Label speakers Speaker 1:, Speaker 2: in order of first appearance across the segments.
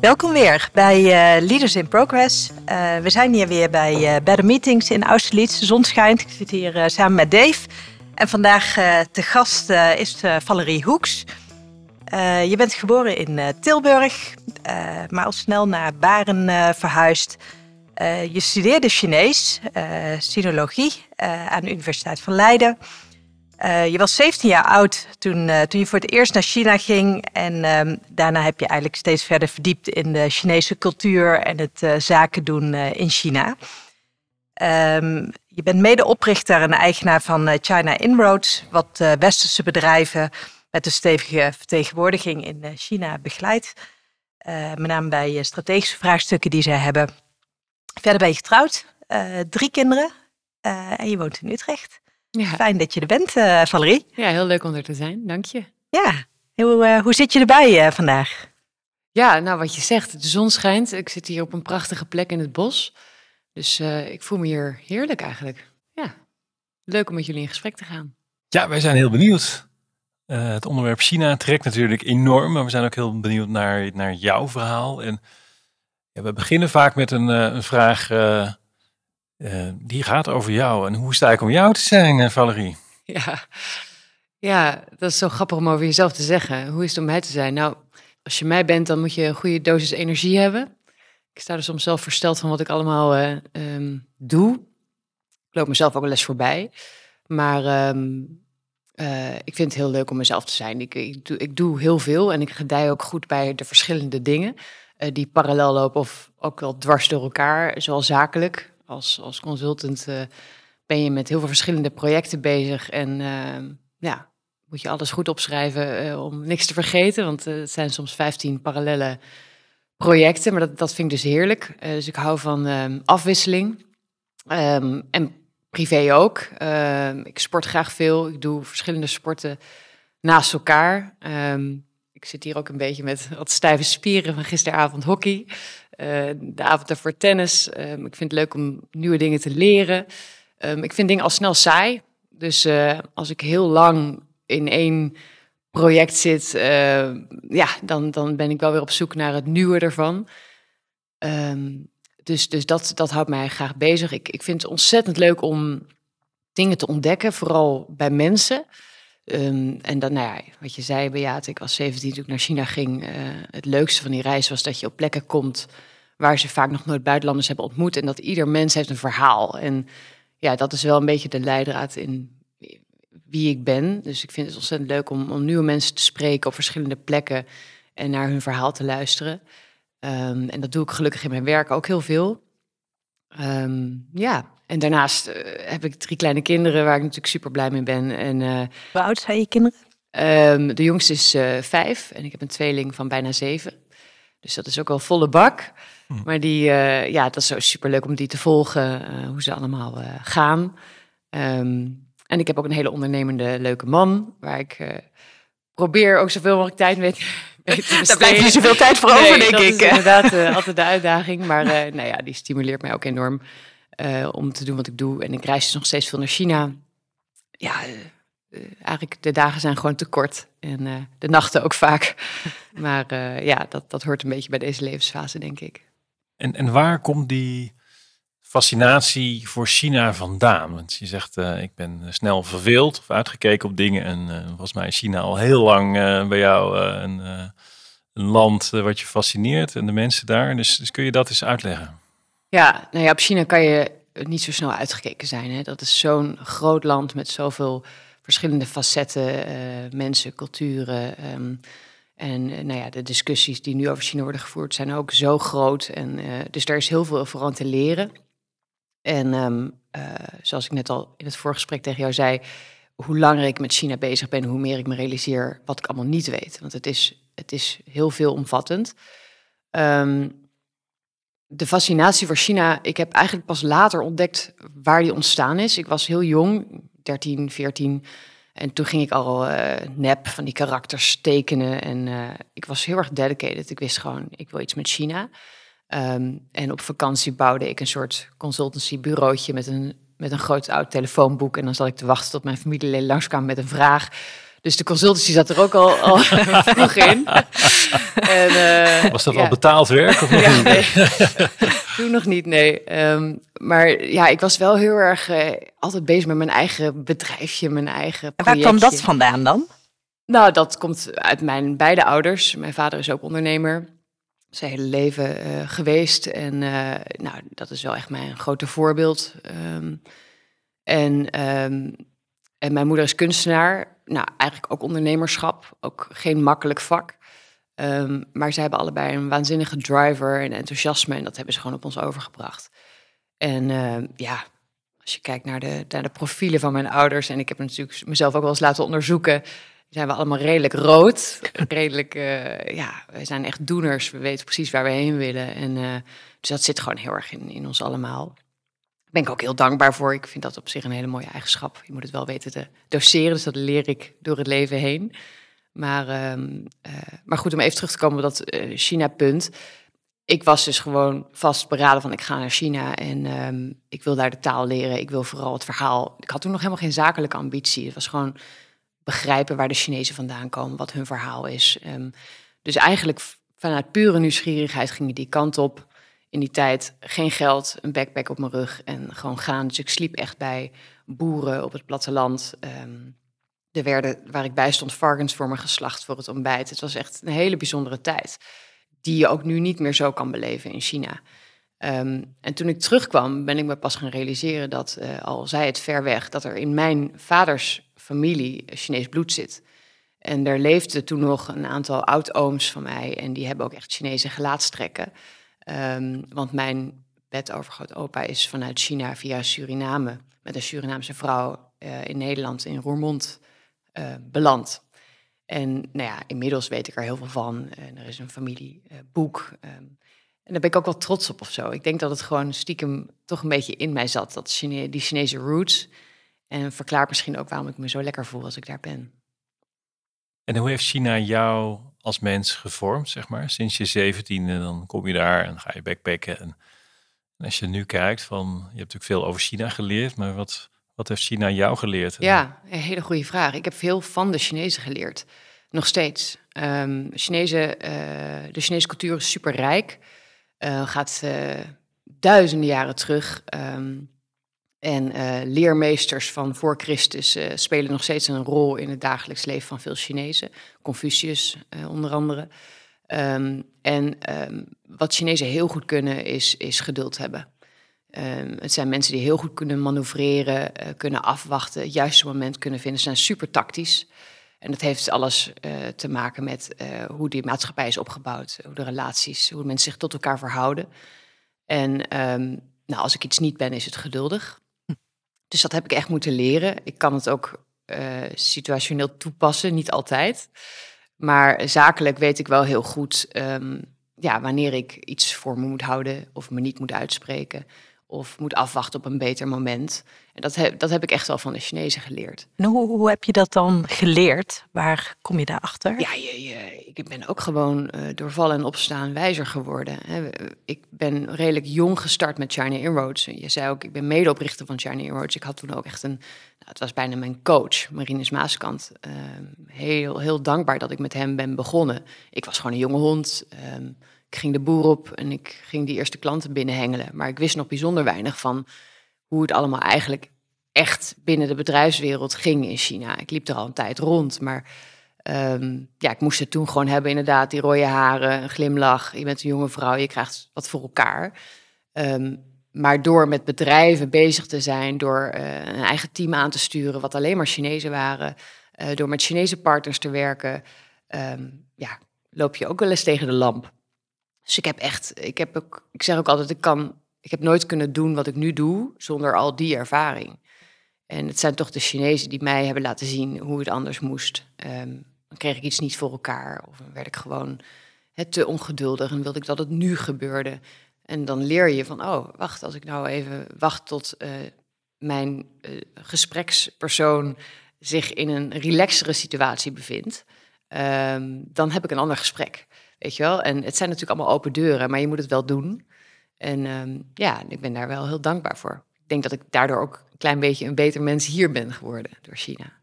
Speaker 1: Welkom weer bij eh, Leaders in Progress. Eh, we zijn hier weer bij eh Better Meetings in Austerlitz. De zon schijnt. Ik zit hier samen met Dave. En vandaag te gast is Valerie Hoeks. Je bent geboren in Tilburg, maar al snel naar Baren verhuisd. Je studeerde Chinees, sinologie, aan de Universiteit van Leiden. Eh, je was 17 jaar oud toen, eh, toen je voor het eerst naar China ging. En ehm, daarna heb je eigenlijk steeds verder verdiept in de Chinese cultuur en het eh, zaken doen in China. Ehm, je bent medeoprichter en eigenaar van China Inroads, wat westerse bedrijven met een stevige vertegenwoordiging in China begeleidt. Met name bij strategische vraagstukken die zij hebben. Verder ben je getrouwd, drie kinderen en je woont in Utrecht.
Speaker 2: Ja.
Speaker 1: Fijn dat je er bent, eh, Valerie.
Speaker 2: ja, heel leuk om er te zijn. Dank je.
Speaker 1: Ja, hoe, eh, hoe zit je erbij eh, vandaag?
Speaker 2: Ja, nou wat je zegt, de zon schijnt. Ik zit hier op een prachtige plek in het bos. Dus eh, ik voel me hier heerlijk eigenlijk. Ja, leuk om met jullie in gesprek te gaan.
Speaker 3: Ja, wij zijn heel benieuwd. Eh, het onderwerp China trekt natuurlijk enorm, maar we zijn ook heel benieuwd naar, naar jouw verhaal. En ja, we beginnen vaak met een, een vraag eh, die gaat over jou. En hoe sta ik om jou te zijn, eh, Valerie?
Speaker 2: Ja. ja, dat is zo grappig om over jezelf te zeggen. Hoe is het om mij te zijn? Nou, als je mij bent, dan moet je een goede dosis energie hebben. Ik sta er soms zelf versteld van wat ik allemaal eh, ehm, doe. Ik loop mezelf ook wel eens voorbij. Maar ehm, eh, ik vind het heel leuk om mezelf te zijn. Ik, ik, doe, heel veel en ik gedij ook goed bij de verschillende dingen die parallel lopen of ook wel dwars door elkaar, zowel zakelijk als, als consultant. eh, ben je met heel veel verschillende projecten bezig. En ehm, ja, moet je alles goed opschrijven eh, om niks te vergeten. Want eh, het zijn soms 15 parallele projecten. Maar dat, dat vind ik dus heerlijk. Dus ik hou van ehm, afwisseling. Ehm, en privé ook. Ik sport graag veel. Ik doe verschillende sporten naast elkaar. Ik zit hier ook een beetje met wat stijve spieren van gisteravond hockey. Eh, de avond daarvoor tennis. Ehm, ik vind het leuk om nieuwe dingen te leren. Ehm, ik vind dingen al snel saai. Dus eh, als ik heel lang in één project zit, eh, ja, dan, dan ben ik wel weer op zoek naar het nieuwe ervan. Ehm, dus dus dat, dat houdt mij graag bezig. Ik, ik vind het ontzettend leuk om dingen te ontdekken, vooral bij mensen. Ehm, en dan, nou ja, wat je zei, Beate, ik was 17 toen ik naar China ging. eh, het leukste van die reis was dat je op plekken komt waar ze vaak nog nooit buitenlanders hebben ontmoet. En dat ieder mens heeft een verhaal. En ja, dat is wel een beetje de leidraad in wie ik ben. Dus ik vind het ontzettend leuk om, om nieuwe mensen te spreken op verschillende plekken en naar hun verhaal te luisteren. Ehm, en dat doe ik gelukkig in mijn werk ook heel veel. Ehm, ja, en daarnaast eh, heb ik drie kleine kinderen waar ik natuurlijk super blij mee ben. En eh,
Speaker 1: Hoe oud zijn je kinderen?
Speaker 2: Ehm, de jongste is eh, vijf en ik heb een tweeling van bijna zeven. Dus dat is ook wel volle bak. Maar die, eh, ja, dat is zo superleuk om die te volgen, eh, hoe ze allemaal eh, gaan. Ehm, en ik heb ook een hele ondernemende, leuke man, waar ik eh, probeer ook zoveel mogelijk tijd mee, te besteden.
Speaker 1: Daar blijft niet zoveel tijd voor over,
Speaker 2: Nee,
Speaker 1: denk
Speaker 2: dat
Speaker 1: ik.
Speaker 2: is inderdaad eh, altijd de uitdaging. Maar eh, nou ja, die stimuleert mij ook enorm eh, om te doen wat ik doe. En ik reis dus nog steeds veel naar China. Ja, eh, eh, eigenlijk de dagen zijn gewoon te kort. En eh, de nachten ook vaak. Maar eh, ja, dat, dat hoort een beetje bij deze levensfase, denk ik.
Speaker 3: En, en waar komt die fascinatie voor China vandaan? Want je zegt, eh, ik ben snel verveeld of uitgekeken op dingen. En eh, volgens mij is China al heel lang eh, bij jou eh, een, eh, een land wat je fascineert en de mensen daar. Dus, dus kun je dat eens uitleggen?
Speaker 2: Ja, nou ja, op China kan je niet zo snel uitgekeken zijn. Hè? Dat is zo'n groot land met zoveel verschillende facetten, eh, mensen, culturen. ehm, En uh, nou ja, de discussies die nu over China worden gevoerd zijn ook zo groot. En, uh, dus daar is heel veel voor aan te leren. En um, zoals ik net al in het voorgesprek tegen jou zei, hoe langer ik met China bezig ben, hoe meer ik me realiseer wat ik allemaal niet weet. Want het is, het is heel veelomvattend. Um, de fascinatie voor China, ik heb eigenlijk pas later ontdekt waar die ontstaan is. Ik was heel jong, 13, 14. En toen ging ik al uh, nep van die karakters tekenen. En uh, ik was heel erg dedicated. Ik wist gewoon, ik wil iets met China. Um, en op vakantie bouwde ik een soort consultancybureautje met een, met een groot oud telefoonboek. En dan zat ik te wachten tot mijn familieleden langskwamen met een vraag. Dus de consultancy zat er ook al, al vroeg in.
Speaker 3: En, uh, Was dat ja. al betaald werk? Of nog ja,
Speaker 2: nee. Toen nog niet, nee. Um, maar ja, ik was wel heel erg uh, altijd bezig met mijn eigen bedrijfje, mijn eigen
Speaker 1: En waar kwam dat vandaan dan?
Speaker 2: Nou, dat komt uit mijn beide ouders. Mijn vader is ook ondernemer. Zijn hele leven uh, geweest. En uh, nou, dat is wel echt mijn grote voorbeeld. Um, en, um, en mijn moeder is kunstenaar. Nou, eigenlijk ook ondernemerschap. Ook geen makkelijk vak. Um, maar ze hebben allebei een waanzinnige driver en enthousiasme. En dat hebben ze gewoon op ons overgebracht. En uh, ja, als je kijkt naar de, naar de profielen van mijn ouders. En ik heb natuurlijk mezelf ook wel eens laten onderzoeken. Zijn we allemaal redelijk rood. redelijk, uh, ja, we zijn echt doeners. We weten precies waar we heen willen. En uh, dus dat zit gewoon heel erg in, in ons allemaal. Ben ik ook heel dankbaar voor. Ik vind dat op zich een hele mooie eigenschap. Je moet het wel weten te doseren. Dus dat leer ik door het leven heen. Maar, um, uh, maar goed, om even terug te komen op dat uh, China-punt. Ik was dus gewoon vastberaden van ik ga naar China en um, ik wil daar de taal leren. Ik wil vooral het verhaal. Ik had toen nog helemaal geen zakelijke ambitie. Het was gewoon begrijpen waar de Chinezen vandaan komen, wat hun verhaal is. Um, dus eigenlijk vanuit pure nieuwsgierigheid ging ik die kant op. In die tijd geen geld, een backpack op mijn rug en gewoon gaan. Dus ik sliep echt bij boeren op het platteland. Um, er werden, waar ik bij stond, varkens voor me geslacht voor het ontbijt. Het was echt een hele bijzondere tijd. Die je ook nu niet meer zo kan beleven in China. Um, en toen ik terugkwam, ben ik me pas gaan realiseren dat, uh, al zij het ver weg, dat er in mijn vaders familie Chinees bloed zit. En er leefde toen nog een aantal oud-ooms van mij en die hebben ook echt Chinese gelaatstrekken. Um, want mijn bedovergrootopa is vanuit China via Suriname met een Surinaamse vrouw uh, in Nederland, in Roermond, uh, beland. En nou ja, inmiddels weet ik er heel veel van. En er is een familieboek. Uh, um, en daar ben ik ook wel trots op of zo. Ik denk dat het gewoon stiekem toch een beetje in mij zat, dat die Chinese roots. En verklaart misschien ook waarom ik me zo lekker voel als ik daar ben.
Speaker 3: En hoe heeft China jou als mens gevormd, zeg maar? Sinds je zeventiende, dan kom je daar en ga je backpacken. En, en als je nu kijkt, van, je hebt natuurlijk veel over China geleerd, maar wat, wat heeft China jou geleerd?
Speaker 2: Ja, een hele goede vraag. Ik heb veel van de Chinezen geleerd. Nog steeds. Um, Chinese, uh, de Chinese cultuur is super rijk. Uh, gaat duizenden jaren terug. Um, en leermeesters van voor Christus spelen nog steeds een rol in het dagelijks leven van veel Chinezen. Confucius onder andere. Um, en wat Chinezen heel goed kunnen is, is geduld hebben. Um, het zijn mensen die heel goed kunnen manoeuvreren, kunnen afwachten, het juiste moment kunnen vinden. Ze zijn super tactisch. En dat heeft alles te maken met hoe die maatschappij is opgebouwd, hoe de relaties, hoe mensen zich tot elkaar verhouden. En nou, als ik iets niet ben, is het geduldig. Dus dat heb ik echt moeten leren. Ik kan het ook situationeel toepassen, niet altijd. Maar zakelijk weet ik wel heel goed um, ja, wanneer ik iets voor me moet houden of me niet moet uitspreken of moet afwachten op een beter moment. En dat heb, dat heb ik echt wel van de Chinezen geleerd.
Speaker 1: En hoe, hoe heb je dat dan geleerd? Waar kom je daarachter?
Speaker 2: Ja, je, je, ik ben ook gewoon uh, door vallen en opstaan wijzer geworden. Ik ben redelijk jong gestart met China Inroads. Je zei ook, ik ben medeoprichter van China Inroads. Ik had toen ook echt een, nou, het was bijna mijn coach, Marinus Maaskant. Uh, heel, heel dankbaar dat ik met hem ben begonnen. Ik was gewoon een jonge hond. Uh, ik ging de boer op en ik ging die eerste klanten binnenhengelen. Maar ik wist nog bijzonder weinig van hoe het allemaal eigenlijk echt binnen de bedrijfswereld ging in China. Ik liep er al een tijd rond, maar um, ja, ik moest het toen gewoon hebben inderdaad. Die rode haren, een glimlach. Je bent een jonge vrouw, je krijgt wat voor elkaar. Um, maar door met bedrijven bezig te zijn, door uh, een eigen team aan te sturen, wat alleen maar Chinezen waren, uh, door met Chinese partners te werken, um, ja, loop je ook wel eens tegen de lamp. Dus ik heb echt, ik heb ook, ik zeg ook altijd, ik kan, ik heb nooit kunnen doen wat ik nu doe zonder al die ervaring. En het zijn toch de Chinezen die mij hebben laten zien hoe het anders moest. Ehm, dan kreeg ik iets niet voor elkaar of dan werd ik gewoon het te ongeduldig en wilde ik dat het nu gebeurde. En dan leer je van, oh, wacht, als ik nou even wacht tot uh, mijn uh, gesprekspersoon zich in een relaxere situatie bevindt, um, dan heb ik een ander gesprek. Weet je wel? En het zijn natuurlijk allemaal open deuren, maar je moet het wel doen. En um, ja, ik ben daar wel heel dankbaar voor. Ik denk dat ik daardoor ook een klein beetje een beter mens hier ben geworden door China.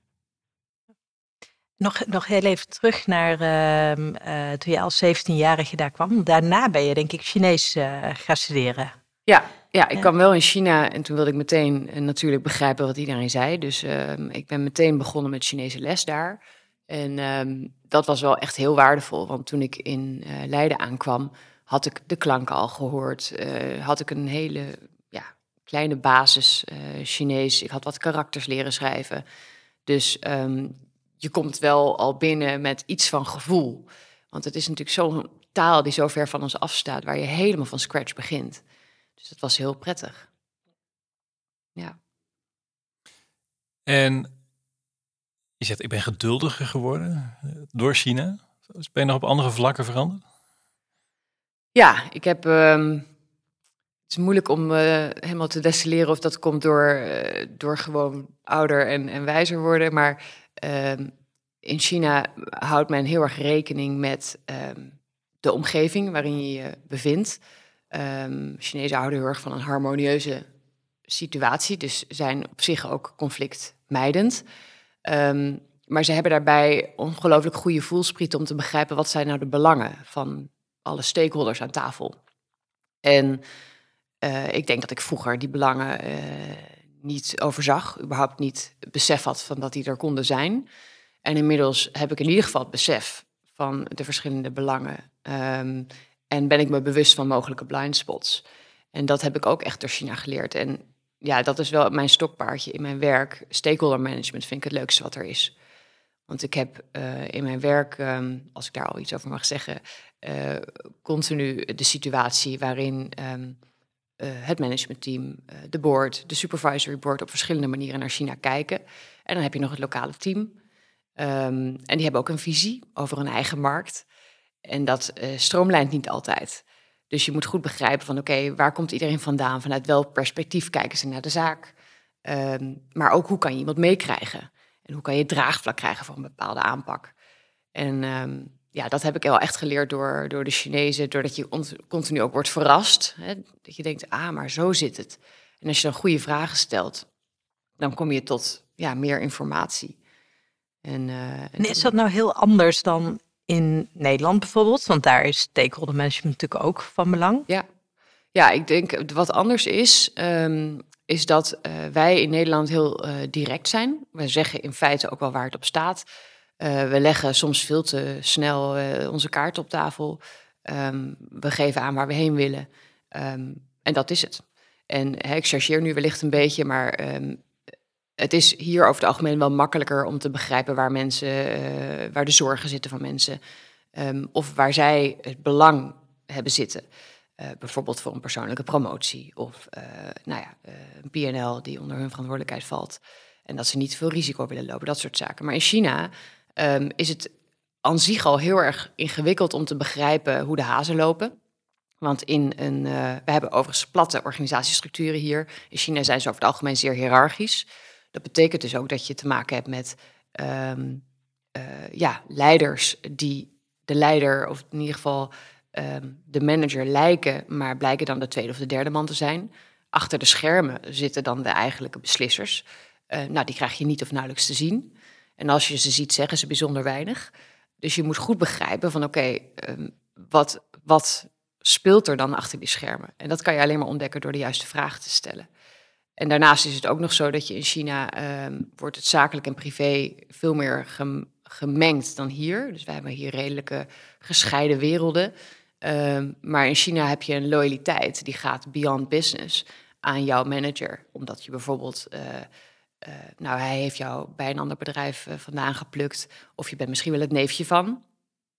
Speaker 1: Nog, nog heel even terug naar uh, uh, toen je als 17-jarige daar kwam. Daarna ben je denk ik Chinees uh, gaan studeren.
Speaker 2: Ja, ja, ik kwam wel in China en toen wilde ik meteen uh, natuurlijk begrijpen wat iedereen zei. Dus ehm, ik ben meteen begonnen met Chinese les daar. En um, dat was wel echt heel waardevol, want toen ik in Leiden aankwam, had ik de klanken al gehoord. had ik een hele ja, kleine basis Chinees. Ik had wat karakters leren schrijven. Dus um, je komt wel al binnen met iets van gevoel. Want het is natuurlijk zo'n taal die zo ver van ons afstaat, waar je helemaal van scratch begint. Dus dat was heel prettig. Ja.
Speaker 3: En je ik ben geduldiger geworden eh, door China. Ben je nog op andere vlakken veranderd?
Speaker 2: Ja, ik heb. Um, het is moeilijk om uh, helemaal te destilleren of dat komt door, uh, door gewoon ouder en, en wijzer worden. Maar Um, in China houdt men heel erg rekening met um, de omgeving waarin je je bevindt. Chinezen houden heel erg van een harmonieuze situatie, dus zijn op zich ook conflictmijdend. Um, maar ze hebben daarbij ongelooflijk goede voelspriet om te begrijpen wat zijn nou de belangen van alle stakeholders aan tafel. En uh, ik denk dat ik vroeger die belangen uh, niet overzag, überhaupt niet besef had van dat die er konden zijn. En inmiddels heb ik in ieder geval het besef van de verschillende belangen. Um, en ben ik me bewust van mogelijke blind spots. En dat heb ik ook echt door China geleerd. En ja, dat is wel mijn stokpaardje in mijn werk. Stakeholder management vind ik het leukste wat er is. Want ik heb uh, in mijn werk, um, als ik daar al iets over mag zeggen, uh, continu de situatie waarin um, uh, het managementteam, de board, de supervisory board op verschillende manieren naar China kijken. En dan heb je nog het lokale team. Um, en die hebben ook een visie over hun eigen markt. En dat stroomlijnt niet altijd. Dus je moet goed begrijpen van oké, okay, waar komt iedereen vandaan? Vanuit welk perspectief kijken ze naar de zaak? Um, maar ook hoe kan je iemand meekrijgen? En hoe kan je draagvlak krijgen voor een bepaalde aanpak? En um, ja, dat heb ik wel echt geleerd door, door de Chinezen, doordat je continu ook wordt verrast. Hè? Dat je denkt, ah, maar zo zit het. En als je dan goede vragen stelt, dan kom je tot ja, meer informatie.
Speaker 1: En, uh, en is dat nou heel anders dan in Nederland bijvoorbeeld? Want daar is stakeholder management natuurlijk ook van belang.
Speaker 2: Ja, ja ik denk wat anders is, um, is dat uh, wij in Nederland heel uh, direct zijn. We zeggen in feite ook wel waar het op staat. Uh, we leggen soms veel te snel onze kaart op tafel. Um, we geven aan waar we heen willen. Um, en dat is het. En hè, ik chargeer nu wellicht een beetje, maar het is hier over het algemeen wel makkelijker om te begrijpen waar mensen, uh, waar de zorgen zitten van mensen. of waar zij het belang hebben zitten. bijvoorbeeld voor een persoonlijke promotie of nou ja, een PNL die onder hun verantwoordelijkheid valt. En dat ze niet veel risico willen lopen, dat soort zaken. Maar in China um, is het aan zich al heel erg ingewikkeld om te begrijpen hoe de hazen lopen. Want in een, we hebben overigens platte organisatiestructuren hier. In China zijn ze over het algemeen zeer hiërarchisch. Dat betekent dus ook dat je te maken hebt met um, uh, ja, leiders die de leider, of in ieder geval um, de manager lijken, maar blijken dan de tweede of de derde man te zijn. Achter de schermen zitten dan de eigenlijke beslissers. Uh, nou, die krijg je niet of nauwelijks te zien. En als je ze ziet, zeggen ze bijzonder weinig. Dus je moet goed begrijpen van oké, um, wat, wat speelt er dan achter die schermen? En dat kan je alleen maar ontdekken door de juiste vragen te stellen. En daarnaast is het ook nog zo dat je in China um, wordt het zakelijk en privé veel meer gem, gemengd dan hier. Dus wij hebben hier redelijke gescheiden werelden. Um, maar in China heb je een loyaliteit die gaat beyond business aan jouw manager. Omdat je bijvoorbeeld uh, uh, nou, hij heeft jou bij een ander bedrijf uh, vandaan geplukt. Of je bent misschien wel het neefje van.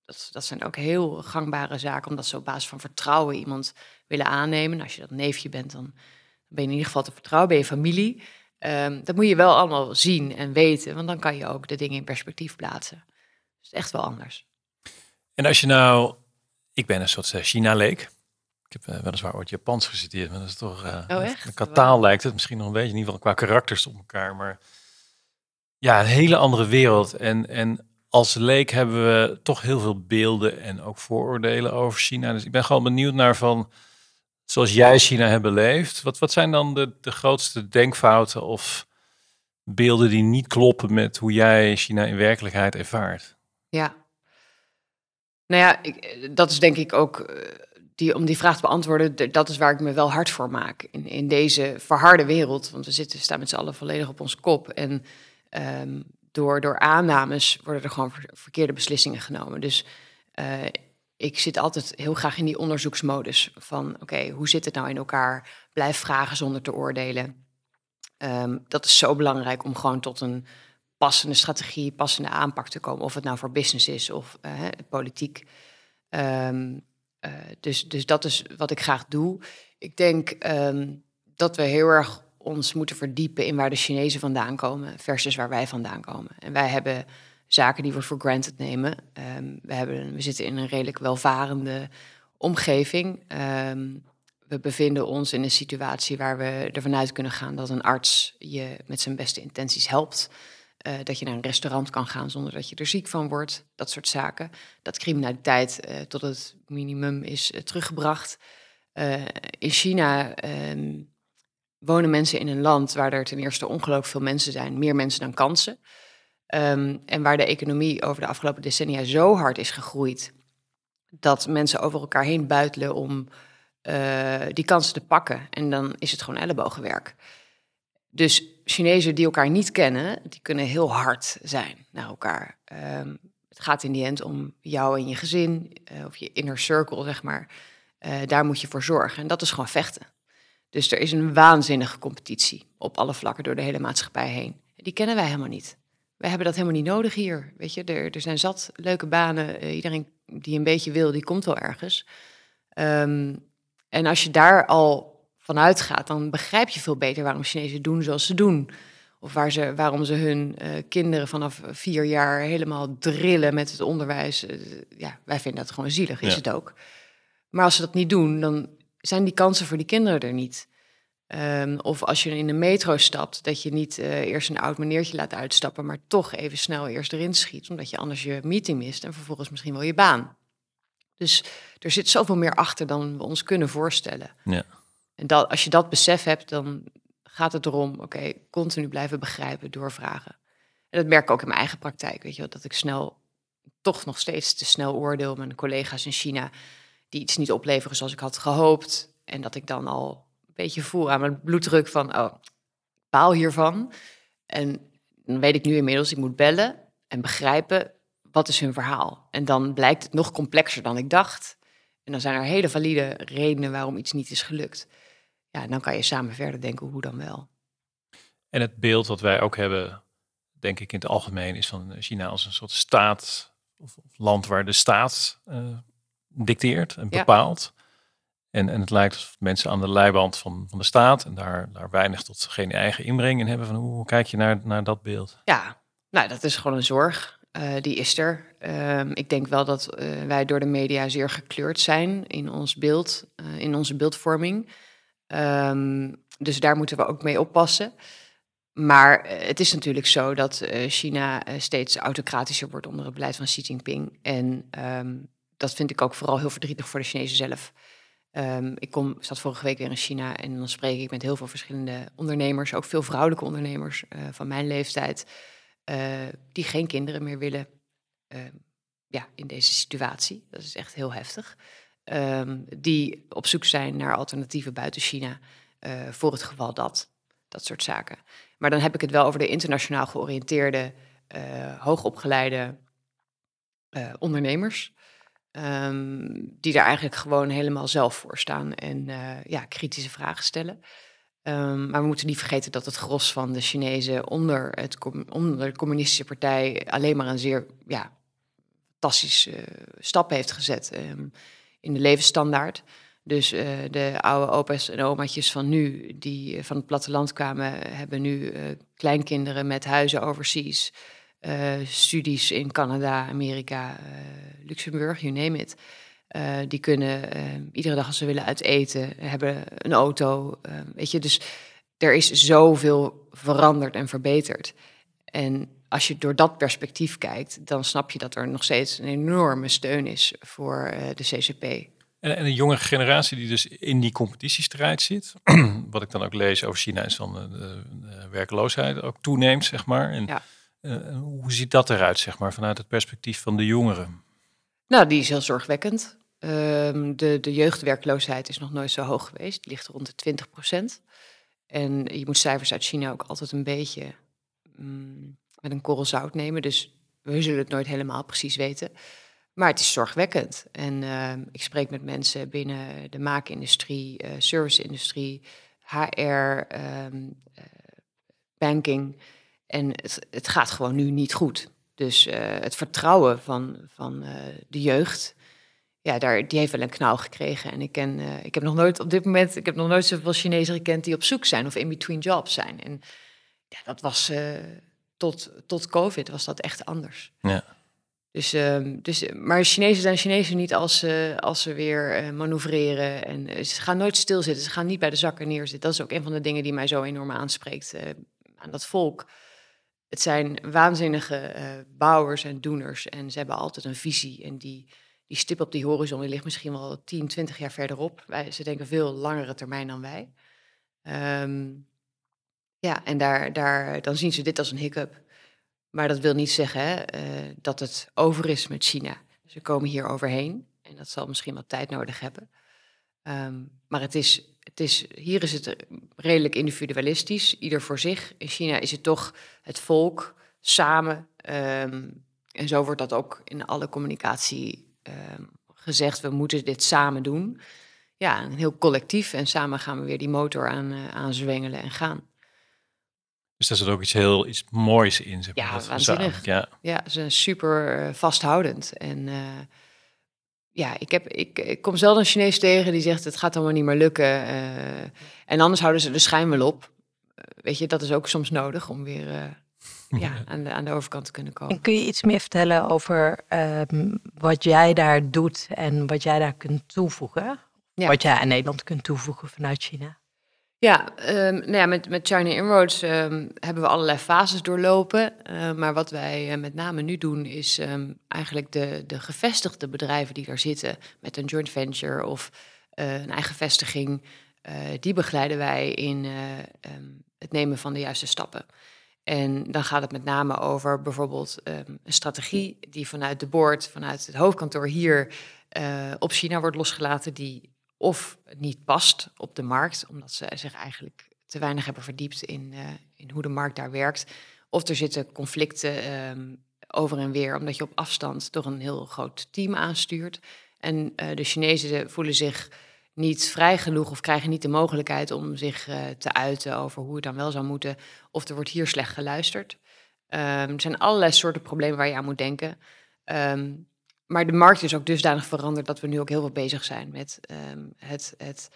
Speaker 2: dat, dat zijn ook heel gangbare zaken, omdat ze op basis van vertrouwen iemand willen aannemen. als je dat neefje bent, dan ben je in ieder geval te vertrouwen, ben je familie. Um, dat moet je wel allemaal zien en weten, want dan kan je ook de dingen in perspectief plaatsen. Dus echt wel anders.
Speaker 3: En als je nou, ik ben een soort uh, China-leek. Ik heb uh, weliswaar ooit Japans geciteerd, maar dat is toch... Uh,
Speaker 2: oh, echt?
Speaker 3: Qua taal lijkt het misschien nog een beetje, in ieder geval qua karakters op elkaar. Maar ja, een hele andere wereld. En, en als leek hebben we toch heel veel beelden en ook vooroordelen over China. Dus ik ben gewoon benieuwd naar van, zoals jij China hebt beleefd, wat, wat zijn dan de, de grootste denkfouten of beelden die niet kloppen met hoe jij China in werkelijkheid ervaart?
Speaker 2: Ja. Nou ja, ik, dat is denk ik ook, eh, die, om die vraag te beantwoorden, dat is waar ik me wel hard voor maak. In, in deze verharde wereld, want we zitten, staan met z'n allen volledig op ons kop. En um, door, door aannames worden er gewoon verkeerde beslissingen genomen. Dus uh, ik zit altijd heel graag in die onderzoeksmodus van oké, hoe zit het nou in elkaar? Blijf vragen zonder te oordelen. Um, dat is zo belangrijk om gewoon tot een passende strategie, passende aanpak te komen. Of het nou voor business is of uh, politiek. Um, uh, dus, dus dat is wat ik graag doe. Ik denk um, dat we heel erg ons moeten verdiepen in waar de Chinezen vandaan komen versus waar wij vandaan komen. En wij hebben zaken die we voor granted nemen. Um, we, hebben, we zitten in een redelijk welvarende omgeving. Um, we bevinden ons in een situatie waar we ervan uit kunnen gaan dat een arts je met zijn beste intenties helpt. Uh, dat je naar een restaurant kan gaan zonder dat je er ziek van wordt. Dat soort zaken. Dat criminaliteit uh, tot het minimum is uh, teruggebracht. in China um, wonen mensen in een land waar er ten eerste ongelooflijk veel mensen zijn, meer mensen dan kansen. Um, en waar de economie over de afgelopen decennia zo hard is gegroeid dat mensen over elkaar heen buitelen om uh, die kansen te pakken. En dan is het gewoon ellebogenwerk. Dus Chinezen die elkaar niet kennen, die kunnen heel hard zijn naar elkaar. Um, het gaat in die end om jou en je gezin, uh, of je inner circle, zeg maar. Uh, daar moet je voor zorgen. En dat is gewoon vechten. Dus er is een waanzinnige competitie op alle vlakken door de hele maatschappij heen. Die kennen wij helemaal niet. Wij hebben dat helemaal niet nodig hier. Weet je, er, er zijn zat leuke banen. Uh, iedereen die een beetje wil, die komt wel ergens. Um, en als je daar al vanuit gaat, dan begrijp je veel beter waarom Chinezen doen zoals ze doen. Of waar ze, waarom ze hun uh, kinderen vanaf vier jaar helemaal drillen met het onderwijs. Uh, ja, wij vinden dat gewoon zielig, is ja. het ook. Maar als ze dat niet doen, dan zijn die kansen voor die kinderen er niet. Um, of als je in de metro stapt, dat je niet uh, eerst een oud meneertje laat uitstappen, maar toch even snel eerst erin schiet, omdat je anders je meeting mist en vervolgens misschien wel je baan. Dus er zit zoveel meer achter dan we ons kunnen voorstellen.
Speaker 3: Ja.
Speaker 2: En dat, als je dat besef hebt, dan gaat het erom, oké, okay, continu blijven begrijpen, doorvragen. En dat merk ik ook in mijn eigen praktijk, weet je wel, dat ik snel, toch nog steeds te snel oordeel. Mijn collega's in China, die iets niet opleveren zoals ik had gehoopt. En dat ik dan al beetje voel aan mijn bloeddruk van, oh, baal hiervan. En dan weet ik nu inmiddels, ik moet bellen en begrijpen, wat is hun verhaal? En dan blijkt het nog complexer dan ik dacht. En dan zijn er hele valide redenen waarom iets niet is gelukt. Ja, en dan kan je samen verder denken, hoe dan wel.
Speaker 3: En het beeld wat wij ook hebben, denk ik in het algemeen, is van China als een soort staat of, of land waar de staat uh, dicteert en bepaalt. Ja. En, en het lijkt alsof mensen aan de leiband van, van de staat en daar, daar weinig tot geen eigen inbreng in hebben. Van hoe, kijk je naar, naar dat beeld?
Speaker 2: Ja, nou, dat is gewoon een zorg. Uh, die is er. Um, ik denk wel dat uh, wij door de media zeer gekleurd zijn in ons beeld, uh, in onze beeldvorming. Um, dus daar moeten we ook mee oppassen. Maar het is natuurlijk zo dat China steeds autocratischer wordt onder het beleid van Xi Jinping. En um, dat vind ik ook vooral heel verdrietig voor de Chinezen zelf. Ik kom, zat vorige week weer in China en dan spreek ik met heel veel verschillende ondernemers, ook veel vrouwelijke ondernemers van mijn leeftijd. Uh, die geen kinderen meer willen uh, ja, in deze situatie. Dat is echt heel heftig. Um, die op zoek zijn naar alternatieven buiten China uh, voor het geval dat. Dat soort zaken. Maar dan heb ik het wel over de internationaal georiënteerde, hoogopgeleide ondernemers. Um, die daar eigenlijk gewoon helemaal zelf voor staan en ja, kritische vragen stellen. Um, maar we moeten niet vergeten dat het gros van de Chinezen onder, het, onder de communistische partij alleen maar een zeer ja, fantastische stappen heeft gezet ehm, in de levensstandaard. Dus de oude opa's en omaatjes van nu, die van het platteland kwamen, hebben nu kleinkinderen met huizen overseas. Studies in Canada, Amerika, Luxemburg, you name it. die kunnen iedere dag als ze willen uit eten, hebben een auto. weet je, dus er is zoveel veranderd en verbeterd. En als je door dat perspectief kijkt, dan snap je dat er nog steeds een enorme steun is voor de CCP.
Speaker 3: En, en de jonge generatie die dus in die competitiestrijd zit, wat ik dan ook lees over China, is dan de, de werkloosheid ook toeneemt, zeg maar. En
Speaker 2: ja.
Speaker 3: Uh, hoe ziet dat eruit, zeg maar, vanuit het perspectief van de jongeren?
Speaker 2: Nou, die is heel zorgwekkend. Um, de, de jeugdwerkloosheid is nog nooit zo hoog geweest. Die ligt rond de 20 procent. En je moet cijfers uit China ook altijd een beetje mm, met een korrel zout nemen. Dus we zullen het nooit helemaal precies weten. Maar het is zorgwekkend. En uh, ik spreek met mensen binnen de maakindustrie, uh, serviceindustrie, HR, uh, banking. En het, het, gaat gewoon nu niet goed. Dus eh, het vertrouwen van, van de jeugd ja, daar, die heeft wel een knauw gekregen. En ik, ken, uh, ik heb nog nooit op dit moment, ik heb nog nooit zoveel Chinezen gekend die op zoek zijn of in between jobs zijn. En ja, dat was tot, tot COVID was dat echt anders.
Speaker 3: Ja.
Speaker 2: Dus, uh, dus, maar Chinezen zijn Chinezen niet als, uh, als ze weer manoeuvreren. En ze gaan nooit stilzitten. Ze gaan niet bij de zakken neerzitten. Dat is ook een van de dingen die mij zo enorm aanspreekt aan dat volk. Het zijn waanzinnige bouwers en doeners. En ze hebben altijd een visie. En die, die stip op die horizon die ligt misschien wel 10, 20 jaar verderop. Wij, ze denken veel langere termijn dan wij. Um, ja, en daar, daar, dan zien ze dit als een hiccup. Maar dat wil niet zeggen hè, uh, dat het over is met China. Ze komen hier overheen en dat zal misschien wat tijd nodig hebben. Um, maar het is, het is, hier is het redelijk individualistisch, ieder voor zich. In China is het toch het volk samen. Um, en zo wordt dat ook in alle communicatie Ehm, gezegd, we moeten dit samen doen. Ja, een heel collectief en samen gaan we weer die motor aan, uh, aanzwengelen en gaan.
Speaker 3: Dus daar zit ook iets heel iets moois in. Zeg
Speaker 2: maar, ja, waanzinnig.
Speaker 3: Ja.
Speaker 2: ja, ze zijn super uh, vasthoudend. En uh, ja, ik, heb, ik, ik kom zelden een Chinees tegen die zegt het gaat allemaal niet meer lukken. en anders houden ze de schijn wel op. weet je, dat is ook soms nodig om weer ja, aan, de, aan de overkant te kunnen komen.
Speaker 1: En kun je iets meer vertellen over um, wat jij daar doet en wat jij daar kunt toevoegen? Ja. Wat jij aan Nederland kunt toevoegen vanuit China?
Speaker 2: Ja, um, nou ja met, met China Inroads um, hebben we allerlei fases doorlopen. Uh, maar wat wij uh, met name nu doen is eigenlijk de, de gevestigde bedrijven die daar zitten... met een joint venture of uh, een eigen vestiging... die begeleiden wij in het nemen van de juiste stappen. En dan gaat het met name over bijvoorbeeld een strategie die vanuit de board, vanuit het hoofdkantoor hier op China wordt losgelaten, die of niet past op de markt, omdat ze zich eigenlijk te weinig hebben verdiept in, uh, in hoe de markt daar werkt. Of er zitten conflicten um, over en weer, omdat je op afstand toch een heel groot team aanstuurt. En uh, de Chinezen voelen zich niet vrij genoeg of krijgen niet de mogelijkheid om zich uh, te uiten over hoe het dan wel zou moeten. Of er wordt hier slecht geluisterd. Um, er zijn allerlei soorten problemen waar je aan moet denken. Um, maar de markt is ook dusdanig veranderd dat we nu ook heel veel bezig zijn met um, het, het,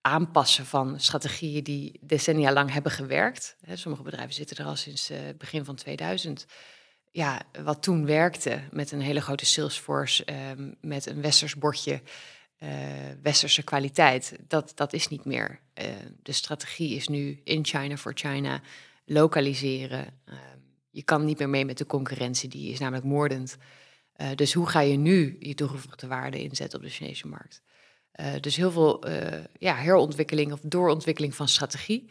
Speaker 2: aanpassen van strategieën die decennia lang hebben gewerkt. Sommige bedrijven zitten er al sinds uh, begin van 2000 ja, wat toen werkte met een hele grote Salesforce, um, met een westers bordje, uh, westerse kwaliteit, dat, dat is niet meer. Uh, de strategie is nu in China voor China, lokaliseren. Uh, je kan niet meer mee met de concurrentie, die is namelijk moordend. Dus hoe ga je nu je toegevoegde waarde inzetten op de Chinese markt? dus heel veel ja, herontwikkeling of doorontwikkeling van strategie.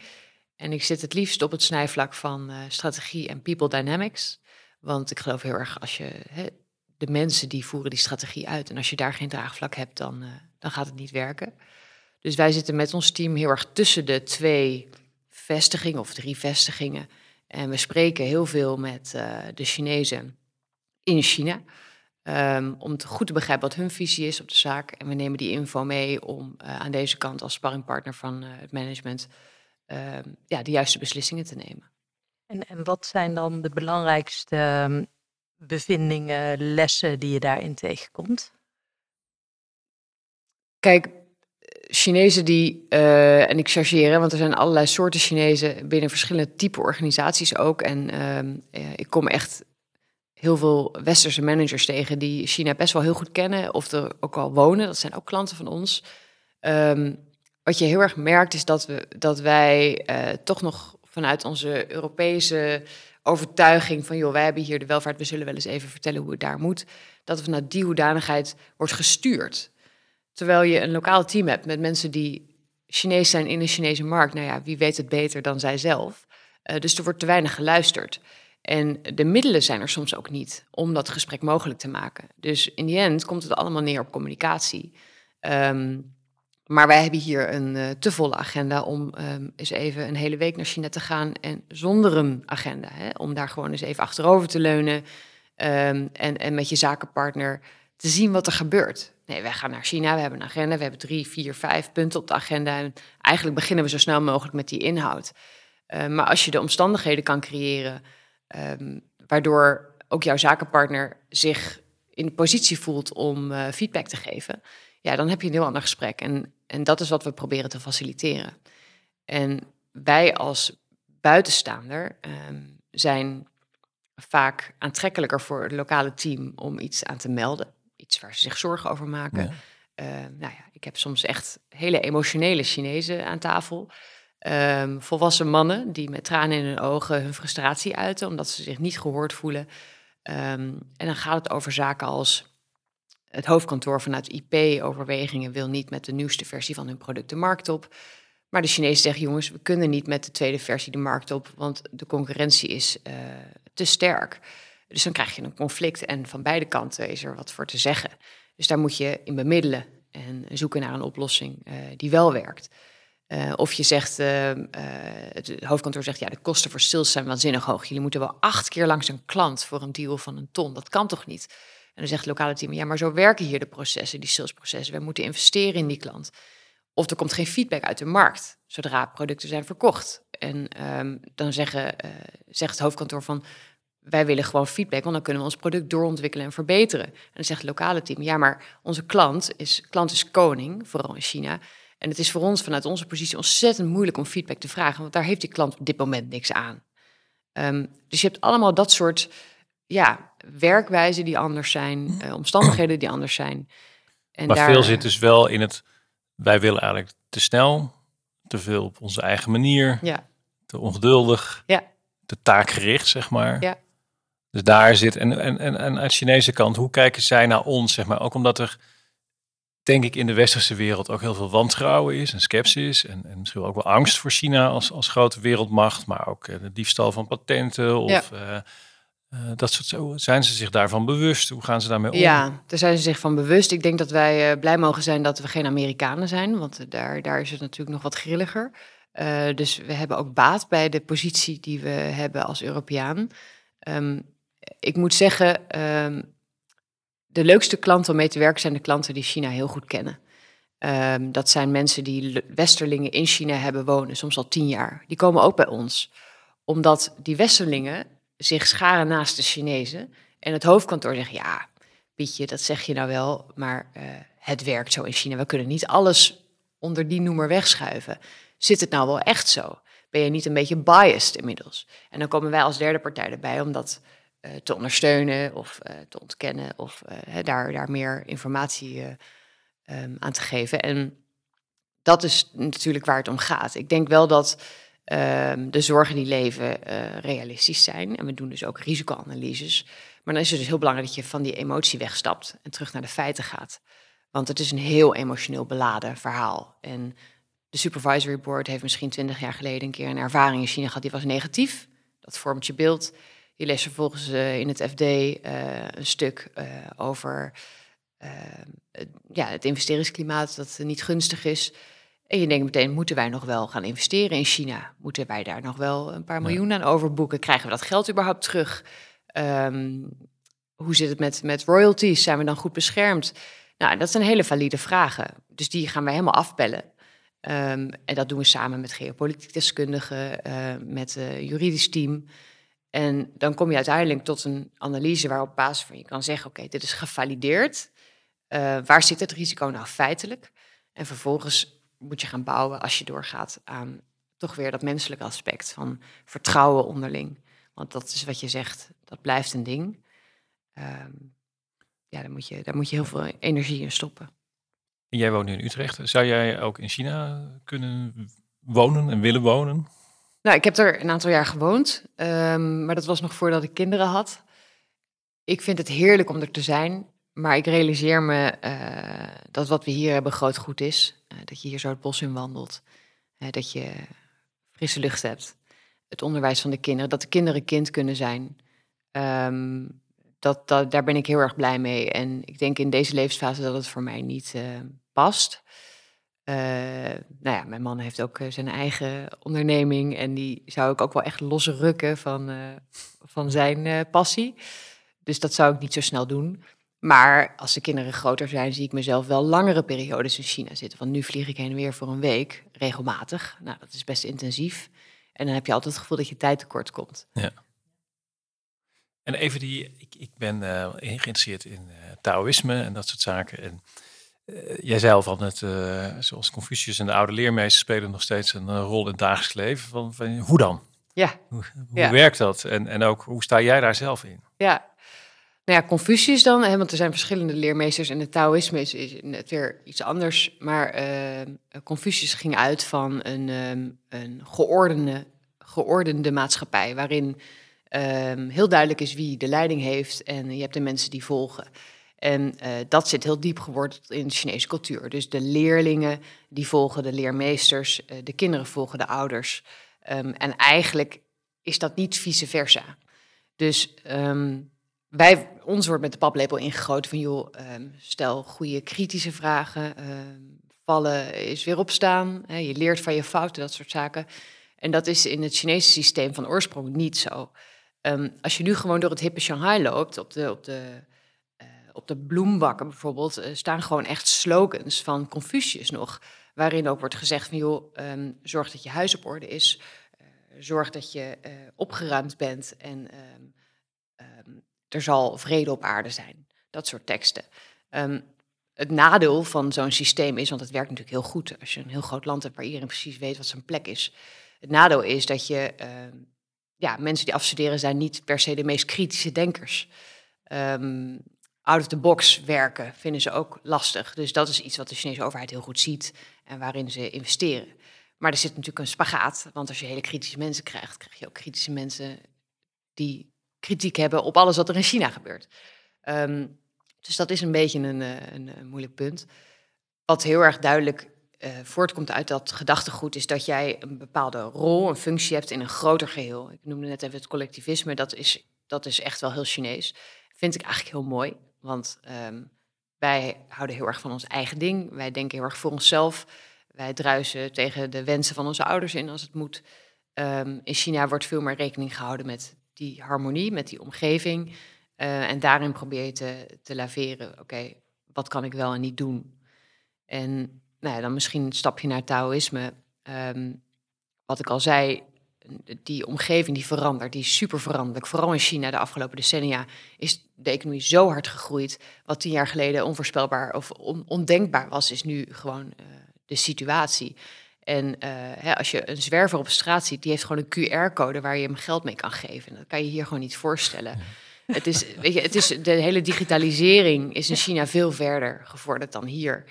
Speaker 2: En ik zit het liefst op het snijvlak van strategie en people dynamics. Want ik geloof heel erg als je de mensen die voeren die strategie uit. En als je daar geen draagvlak hebt, dan, dan gaat het niet werken. Dus wij zitten met ons team heel erg tussen de twee vestigingen of drie vestigingen. En we spreken heel veel met de Chinezen in China. Um, om te goed te begrijpen wat hun visie is op de zaak. En we nemen die info mee om uh, aan deze kant als sparringpartner van het management ehm, ja, de juiste beslissingen te nemen.
Speaker 1: En, en wat zijn dan de belangrijkste ehm, bevindingen, lessen die je daarin tegenkomt?
Speaker 2: Kijk, Chinezen die, uh, en ik chargeer, want er zijn allerlei soorten Chinezen binnen verschillende type organisaties ook. En uh, ik kom echt heel veel westerse managers tegen die China best wel heel goed kennen of er ook al wonen. Dat zijn ook klanten van ons. Um, wat je heel erg merkt is dat, we, dat wij uh, toch nog vanuit onze Europese overtuiging van, joh, wij hebben hier de welvaart, we zullen wel eens even vertellen hoe het daar moet, dat er vanuit die hoedanigheid wordt gestuurd. Terwijl je een lokaal team hebt met mensen die Chinees zijn in de Chinese markt. Nou ja, wie weet het beter dan zij zelf. Uh, dus er wordt te weinig geluisterd. En de middelen zijn er soms ook niet om dat gesprek mogelijk te maken. Dus in die end komt het allemaal neer op communicatie. Um, maar wij hebben hier een uh, te volle agenda om um, eens even een hele week naar China te gaan en zonder een agenda. Hè, om daar gewoon eens even achterover te leunen um, en, en met je zakenpartner te zien wat er gebeurt. Nee, wij gaan naar China, we hebben een agenda, we hebben drie, vier, vijf punten op de agenda. En eigenlijk beginnen we zo snel mogelijk met die inhoud. Maar als je de omstandigheden kan creëren um, waardoor ook jouw zakenpartner zich in de positie voelt om uh, feedback te geven, ja, dan heb je een heel ander gesprek. En, en dat is wat we proberen te faciliteren. En wij als buitenstaander um, zijn vaak aantrekkelijker voor het lokale team om iets aan te melden iets waar ze zich zorgen over maken. Uh, nou ja, ik heb soms echt hele emotionele Chinezen aan tafel. Um, volwassen mannen die met tranen in hun ogen hun frustratie uiten omdat ze zich niet gehoord voelen. Um, en dan gaat het over zaken als het hoofdkantoor vanuit IP-overwegingen wil niet met de nieuwste versie van hun product de markt op. Maar de Chinezen zeggen, jongens, we kunnen niet met de tweede versie de markt op, want de concurrentie is uh, te sterk. Dus dan krijg je een conflict en van beide kanten is er wat voor te zeggen. Dus daar moet je in bemiddelen en zoeken naar een oplossing uh, die wel werkt. Uh, of je zegt, uh, het hoofdkantoor zegt, ja, de kosten voor sales zijn waanzinnig hoog. Jullie moeten wel acht keer langs een klant voor een deal van een ton. Dat kan toch niet? En dan zegt het lokale team, ja, maar zo werken hier de processen, die salesprocessen. We moeten investeren in die klant. Of er komt geen feedback uit de markt zodra producten zijn verkocht. En um, dan zeggen, zegt het hoofdkantoor van, wij willen gewoon feedback, want dan kunnen we ons product doorontwikkelen en verbeteren. En dan zegt het lokale team, ja, maar onze klant is, klant is koning, vooral in China. En het is voor ons vanuit onze positie ontzettend moeilijk om feedback te vragen, want daar heeft die klant op dit moment niks aan. Um, dus je hebt allemaal dat soort ja, werkwijzen die anders zijn, uh, omstandigheden die anders zijn.
Speaker 3: En maar daar, veel zit dus wel in het, wij willen eigenlijk te snel, te veel op onze eigen manier,
Speaker 2: ja.
Speaker 3: te ongeduldig,
Speaker 2: ja.
Speaker 3: te taakgericht, zeg maar.
Speaker 2: Ja.
Speaker 3: Dus daar zit, en, en, en, en uit de Chinese kant, hoe kijken zij naar ons, zeg maar? Ook omdat er, denk ik, in de westerse wereld ook heel veel wantrouwen is en sceptisch. En, en misschien ook wel angst voor China als, als grote wereldmacht, maar ook uh, de diefstal van patenten of... Ja. Uh, uh, dat soort, zijn ze zich daarvan bewust? Hoe gaan ze daarmee om?
Speaker 2: Ja, daar zijn ze zich van bewust. Ik denk dat wij blij mogen zijn dat we geen Amerikanen zijn, want daar, daar is het natuurlijk nog wat grilliger. Dus we hebben ook baat bij de positie die we hebben als Europeaan. Um, ik moet zeggen, um, de leukste klanten om mee te werken zijn de klanten die China heel goed kennen. Um, dat zijn mensen die westerlingen in China hebben wonen, soms al tien jaar. Die komen ook bij ons, omdat die westerlingen zich scharen naast de Chinezen. En het hoofdkantoor zegt, ja, Pietje, dat zeg je nou wel, maar uh, het werkt zo in China. We kunnen niet alles onder die noemer wegschuiven. Zit het nou wel echt zo? Ben je niet een beetje biased inmiddels? En dan komen wij als derde partij erbij, omdat te ondersteunen of uh, te ontkennen of uh, daar, daar meer informatie um, aan te geven. En dat is natuurlijk waar het om gaat. Ik denk wel dat um, de zorgen die leven realistisch zijn. En we doen dus ook risicoanalyses. Maar dan is het dus heel belangrijk dat je van die emotie wegstapt en terug naar de feiten gaat. Want het is een heel emotioneel beladen verhaal. En de supervisory board heeft misschien twintig jaar geleden een keer een ervaring in China gehad die was negatief. Dat vormt je beeld. Je leest vervolgens uh, in het FD uh, een stuk uh, over ja, het investeringsklimaat dat niet gunstig is. En je denkt meteen, moeten wij nog wel gaan investeren in China? Moeten wij daar nog wel een paar miljoen aan overboeken? Krijgen we dat geld überhaupt terug? Um, hoe zit het met, met royalties? Zijn we dan goed beschermd? Nou, dat zijn hele valide vragen. Dus die gaan wij helemaal afbellen. Um, en dat doen we samen met geopolitiek deskundigen, met het juridisch team. En dan kom je uiteindelijk tot een analyse waarop basis van je kan zeggen: oké, dit is gevalideerd. Uh, waar zit het risico nou feitelijk? En vervolgens moet je gaan bouwen als je doorgaat aan toch weer dat menselijke aspect van vertrouwen onderling. Want dat is wat je zegt, dat blijft een ding. Um, ja, daar moet, je, daar moet je heel veel energie in stoppen.
Speaker 3: jij woont nu in Utrecht. Zou jij ook in China kunnen wonen en willen wonen?
Speaker 2: Nou, ik heb er een aantal jaar gewoond, um, maar dat was nog voordat ik kinderen had. Ik vind het heerlijk om er te zijn, maar ik realiseer me uh, dat wat we hier hebben groot goed is. Uh, dat je hier zo het bos in wandelt, dat je frisse lucht hebt. Het onderwijs van de kinderen, dat de kinderen kind kunnen zijn. Um, dat, dat, daar ben ik heel erg blij mee. En ik denk in deze levensfase dat het voor mij niet past. Uh, nou ja, mijn man heeft ook uh, zijn eigen onderneming en die zou ik ook wel echt losrukken van, uh, van zijn passie. Dus dat zou ik niet zo snel doen. Maar als de kinderen groter zijn, zie ik mezelf wel langere periodes in China zitten. Want nu vlieg ik heen en weer voor een week, regelmatig. Nou, dat is best intensief. En dan heb je altijd het gevoel dat je tijd tekort komt.
Speaker 3: Ja. En even die, ik, ik ben geïnteresseerd in Taoïsme en dat soort zaken. En uh, jij zei al van het, uh, zoals Confucius en de oude leermeesters spelen nog steeds een uh, rol in het dagelijks leven. Van, van hoe dan?
Speaker 2: Ja.
Speaker 3: Hoe, hoe werkt dat? En, en ook hoe sta jij daar zelf in?
Speaker 2: Ja. Nou ja, Confucius dan, hè, want er zijn verschillende leermeesters en het Taoïsme is, is net weer iets anders. Maar Confucius ging uit van een, um, een geordende, geordende maatschappij waarin um, heel duidelijk is wie de leiding heeft en je hebt de mensen die volgen. En uh, dat zit heel diep geworteld in de Chinese cultuur. Dus de leerlingen die volgen de leermeesters, uh, de kinderen volgen de ouders. Um, en eigenlijk is dat niet vice versa. Dus um, wij, ons wordt met de paplepel ingegoten van joh, um, stel goede kritische vragen. vallen is weer opstaan. Je leert van je fouten, dat soort zaken. En dat is in het Chinese systeem van oorsprong niet zo. als je nu gewoon door het hippe Shanghai loopt, op de, op de op de bloembakken bijvoorbeeld uh, staan gewoon echt slogans van Confucius nog. Waarin ook wordt gezegd van joh, um, zorg dat je huis op orde is. Uh, zorg dat je uh, opgeruimd bent en um, um, er zal vrede op aarde zijn. Dat soort teksten. het nadeel van zo'n systeem is, want het werkt natuurlijk heel goed als je een heel groot land hebt waar iedereen precies weet wat zijn plek is. Het nadeel is dat je, ja, mensen die afstuderen zijn niet per se de meest kritische denkers. Out of the box werken vinden ze ook lastig. Dus dat is iets wat de Chinese overheid heel goed ziet en waarin ze investeren. Maar er zit natuurlijk een spagaat, want als je hele kritische mensen krijgt, krijg je ook kritische mensen die kritiek hebben op alles wat er in China gebeurt. Um, dus dat is een beetje een, eh, een, een, moeilijk punt. Wat heel erg duidelijk uh, voortkomt uit dat gedachtegoed is dat jij een bepaalde rol, een functie hebt in een groter geheel. Ik noemde net even het collectivisme, dat is, dat is echt wel heel Chinees. Vind ik eigenlijk heel mooi. Want um, wij houden heel erg van ons eigen ding. Wij denken heel erg voor onszelf. Wij druisen tegen de wensen van onze ouders in als het moet. Um, in China wordt veel meer rekening gehouden met die harmonie, met die omgeving. Uh, en daarin probeer je te, te laveren. Oké, wat kan ik wel en niet doen? En nou ja, dan misschien een stapje naar Taoïsme. Um, wat ik al zei, die omgeving die verandert, die is super veranderlijk. Vooral in China de afgelopen decennia is de economie zo hard gegroeid. Wat tien jaar geleden onvoorspelbaar of on ondenkbaar was, is nu gewoon uh, de situatie. En uh, hè, als je een zwerver op straat ziet, die heeft gewoon een QR-code waar je hem geld mee kan geven. Dat kan je hier gewoon niet voorstellen. Het is, weet je, het is, de hele digitalisering is in China veel verder gevorderd dan hier.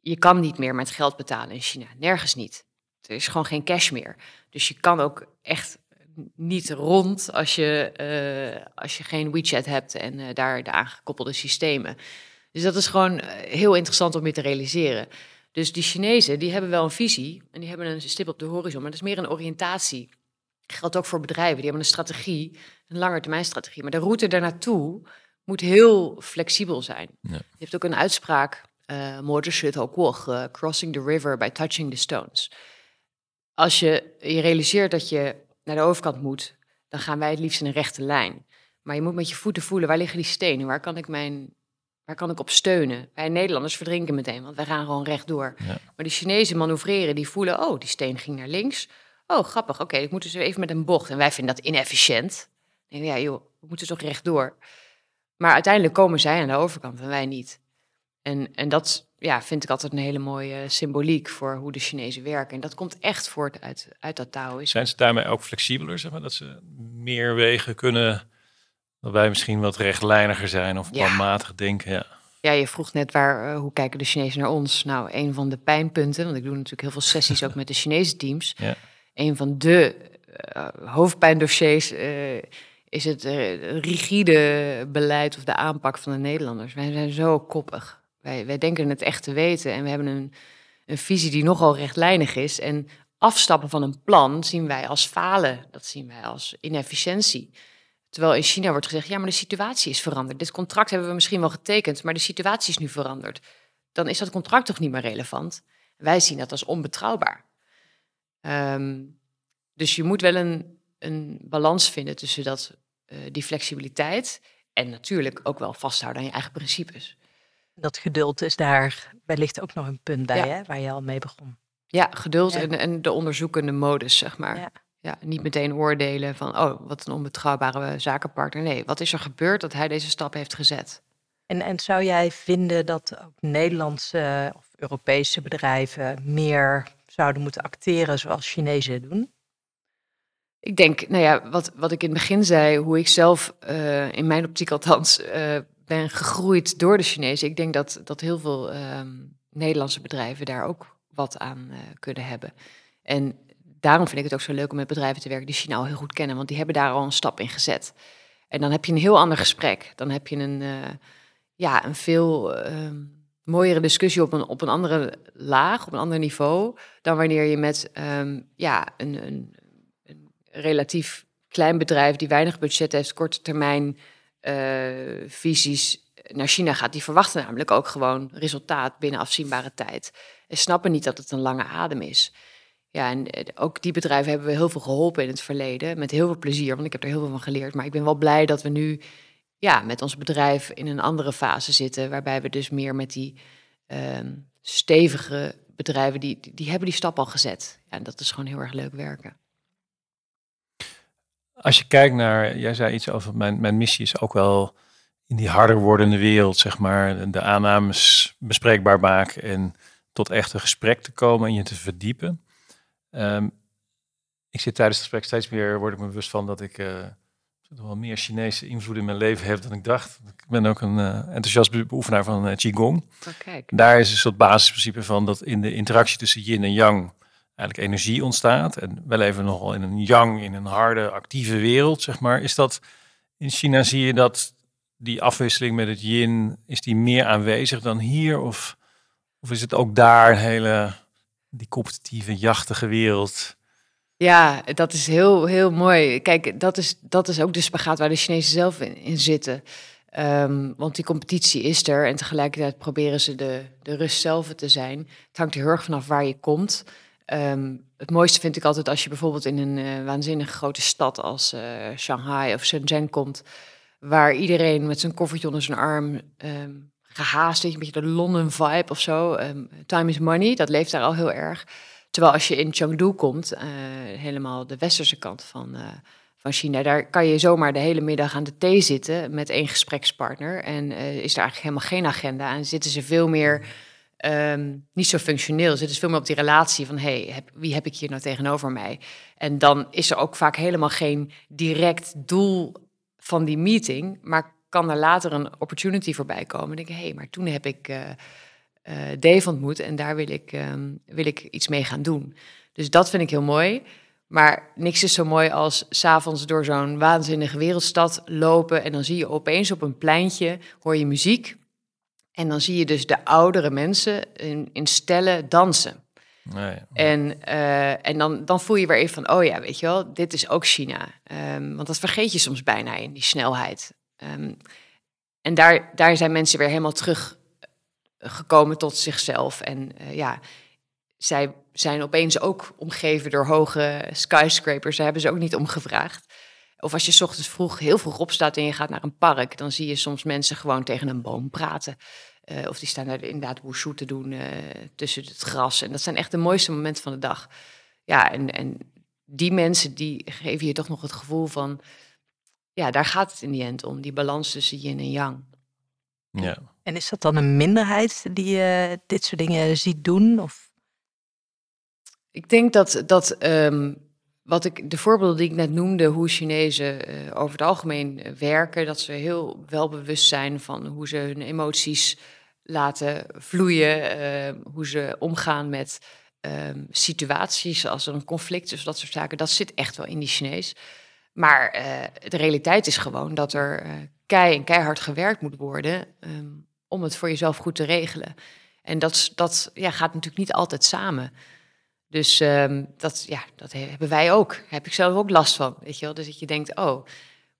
Speaker 2: Je kan niet meer met geld betalen in China, nergens niet. Er is gewoon geen cash meer. Dus je kan ook echt niet rond als je, uh, als je geen WeChat hebt en uh, daar de aangekoppelde systemen. Dus dat is gewoon eh, heel interessant om je te realiseren. Dus die Chinezen, die hebben wel een visie en die hebben een stip op de horizon, maar dat is meer een oriëntatie. Dat geldt ook voor bedrijven, die hebben een strategie, een langetermijnstrategie. Maar de route daar naartoe moet heel flexibel zijn. Ja. Je hebt ook een uitspraak, uh, crossing the river by touching the stones als je je realiseert dat je naar de overkant moet, dan gaan wij het liefst in een rechte lijn. Maar je moet met je voeten voelen, waar liggen die stenen? Waar kan ik, mijn, waar kan ik op steunen? Wij Nederlanders verdrinken meteen, want wij gaan gewoon rechtdoor. Ja. Maar de Chinezen manoeuvreren, die voelen, oh, die steen ging naar links. Oh, grappig, oké, ik moet dus even met een bocht. En wij vinden dat inefficiënt. En ja, joh, we moeten toch rechtdoor. Maar uiteindelijk komen zij aan de overkant en wij niet. En, en dat ja, vind ik altijd een hele mooie symboliek voor hoe de Chinezen werken. En dat komt echt voort uit, uit dat Taoïsme.
Speaker 3: Zijn ze daarmee ook flexibeler, zeg maar? Dat ze meer wegen kunnen, dat wij misschien wat rechtlijniger zijn of
Speaker 2: Ja.
Speaker 3: planmatig denken? Ja.
Speaker 2: Ja, je vroeg net waar, eh, hoe kijken de Chinezen naar ons? Nou, een van de pijnpunten, want ik doe natuurlijk heel veel sessies ook met de Chinese teams.
Speaker 3: Ja.
Speaker 2: Een van de eh, hoofdpijndossiers eh, is het rigide beleid of de aanpak van de Nederlanders. Wij zijn zo koppig. Wij, wij denken het echt te weten en we hebben een, een visie die nogal rechtlijnig is. En afstappen van een plan zien wij als falen. Dat zien wij als inefficiëntie. Terwijl in China wordt gezegd, ja, maar de situatie is veranderd. Dit contract hebben we misschien wel getekend, maar de situatie is nu veranderd. Dan is dat contract toch niet meer relevant? Wij zien dat als onbetrouwbaar. Ehm, dus je moet wel een, een balans vinden tussen dat, eh, die flexibiliteit en natuurlijk ook wel vasthouden aan je eigen principes.
Speaker 1: Dat geduld is daar wellicht ook nog een punt bij,
Speaker 2: Ja.
Speaker 1: hè, waar je al mee begon.
Speaker 2: Ja, geduld
Speaker 1: Ja.
Speaker 2: En, en de onderzoekende modus, zeg maar.
Speaker 1: Ja.
Speaker 2: Ja. niet meteen oordelen van, oh, wat een onbetrouwbare zakenpartner. Nee, wat is er gebeurd dat hij deze stap heeft gezet?
Speaker 1: En, en zou jij vinden dat ook Nederlandse of Europese bedrijven meer zouden moeten acteren zoals Chinezen doen?
Speaker 2: Ik denk, nou ja, wat, wat ik in het begin zei, hoe ik zelf, eh, in mijn optiek althans, eh, ben gegroeid door de Chinezen. Ik denk dat, dat heel veel ehm, Nederlandse bedrijven daar ook wat aan eh, kunnen hebben. En daarom vind ik het ook zo leuk om met bedrijven te werken die China al heel goed kennen, want die hebben daar al een stap in gezet. En dan heb je een heel ander gesprek. Dan heb je een, eh, ja, een veel ehm, mooiere discussie op een, op een andere laag, op een ander niveau, dan wanneer je met ehm, ja, een, een, een relatief klein bedrijf die weinig budget heeft, korte termijn visies naar China gaat. Die verwachten namelijk ook gewoon resultaat binnen afzienbare tijd. En snappen niet dat het een lange adem is. Ja, en eh, ook die bedrijven hebben we heel veel geholpen in het verleden. Met heel veel plezier, want ik heb er heel veel van geleerd. Maar ik ben wel blij dat we nu ja, met ons bedrijf in een andere fase zitten. Waarbij we dus meer met die ehm, stevige bedrijven, die, die, die hebben die stap al gezet. Ja, en dat is gewoon heel erg leuk werken.
Speaker 3: Als je kijkt naar, jij zei iets over mijn, mijn missie is ook wel in die harder wordende wereld, zeg maar, de aannames bespreekbaar maken en tot echt een gesprek te komen en je te verdiepen. Ehm, ik zit tijdens het gesprek steeds meer, word ik me bewust van dat ik eh, wel meer Chinese invloed in mijn leven heb dan ik dacht. Ik ben ook een eh, enthousiast be- beoefenaar van eh, Qigong.
Speaker 2: Oh.
Speaker 3: Daar is een soort basisprincipe van dat in de interactie tussen yin en yang eigenlijk energie ontstaat. En wel even nogal in een yang, in een harde, actieve wereld, zeg maar. Is dat in China zie je dat die afwisseling met het yin, is die meer aanwezig dan hier? Of, of is het ook daar een hele, die competitieve, jachtige wereld?
Speaker 2: Ja, dat is heel, heel mooi. Kijk, dat is, dat is ook de spagaat waar de Chinezen zelf in, zitten. Ehm, want die competitie is er en tegelijkertijd proberen ze de, de rust zelf te zijn. Het hangt er heel erg vanaf waar je komt. Ehm, het mooiste vind ik altijd als je bijvoorbeeld in een eh, waanzinnig grote stad als eh, Shanghai of Shenzhen komt, waar iedereen met zijn koffertje onder zijn arm ehm, gehaast is, een beetje de London vibe of zo. Ehm, time is money, dat leeft daar al heel erg. Terwijl als je in Chengdu komt, eh, helemaal de westerse kant van, van China, daar kan je zomaar de hele middag aan de thee zitten met één gesprekspartner. En is er eigenlijk helemaal geen agenda. En zitten ze veel meer, ehm, niet zo functioneel, zitten ze veel meer op die relatie van, hey, wie heb ik hier nou tegenover mij? En dan is er ook vaak helemaal geen direct doel van die meeting, maar kan er later een opportunity voorbij komen. En denk hé, hey, maar toen heb ik eh, eh, Dave ontmoet en daar wil ik, ehm, wil ik iets mee gaan doen. Dus dat vind ik heel mooi. Maar niks is zo mooi als s'avonds door zo'n waanzinnige wereldstad lopen en dan zie je opeens op een pleintje, hoor je muziek. En dan zie je dus de oudere mensen in, in stellen dansen.
Speaker 3: Nee.
Speaker 2: En, eh, en dan, dan voel je weer even van, oh ja, weet je wel, dit is ook China. Ehm, want dat vergeet je soms bijna in die snelheid. Ehm, en daar, daar zijn mensen weer helemaal terug eh, gekomen tot zichzelf. En eh, ja, zij zijn opeens ook omgeven door hoge skyscrapers. Daar hebben ze ook niet om gevraagd. Of als je 's ochtends vroeg, heel vroeg opstaat en je gaat naar een park, dan zie je soms mensen gewoon tegen een boom praten. Eh, of die staan daar inderdaad wushu te doen eh, tussen het gras. En dat zijn echt de mooiste momenten van de dag. Ja, en, en die mensen die geven je toch nog het gevoel van... ja, daar gaat het in die end om. Die balans tussen yin en yang.
Speaker 3: Ja.
Speaker 1: En is dat dan een minderheid die uh, dit soort dingen ziet doen? Of?
Speaker 2: Ik denk dat, dat ehm, wat ik, de voorbeelden die ik net noemde, hoe Chinezen uh, over het algemeen werken, dat ze heel wel bewust zijn van hoe ze hun emoties laten vloeien, uh, hoe ze omgaan met um, situaties als er een conflict is, dat soort zaken. Dat zit echt wel in die Chinees. Maar de realiteit is gewoon dat er kei en keihard gewerkt moet worden um, om het voor jezelf goed te regelen. En dat, dat ja, gaat natuurlijk niet altijd samen. Dus um, dat, ja, dat hebben wij ook. Daar heb ik zelf ook last van. Weet je wel? Dus dat je denkt, oh,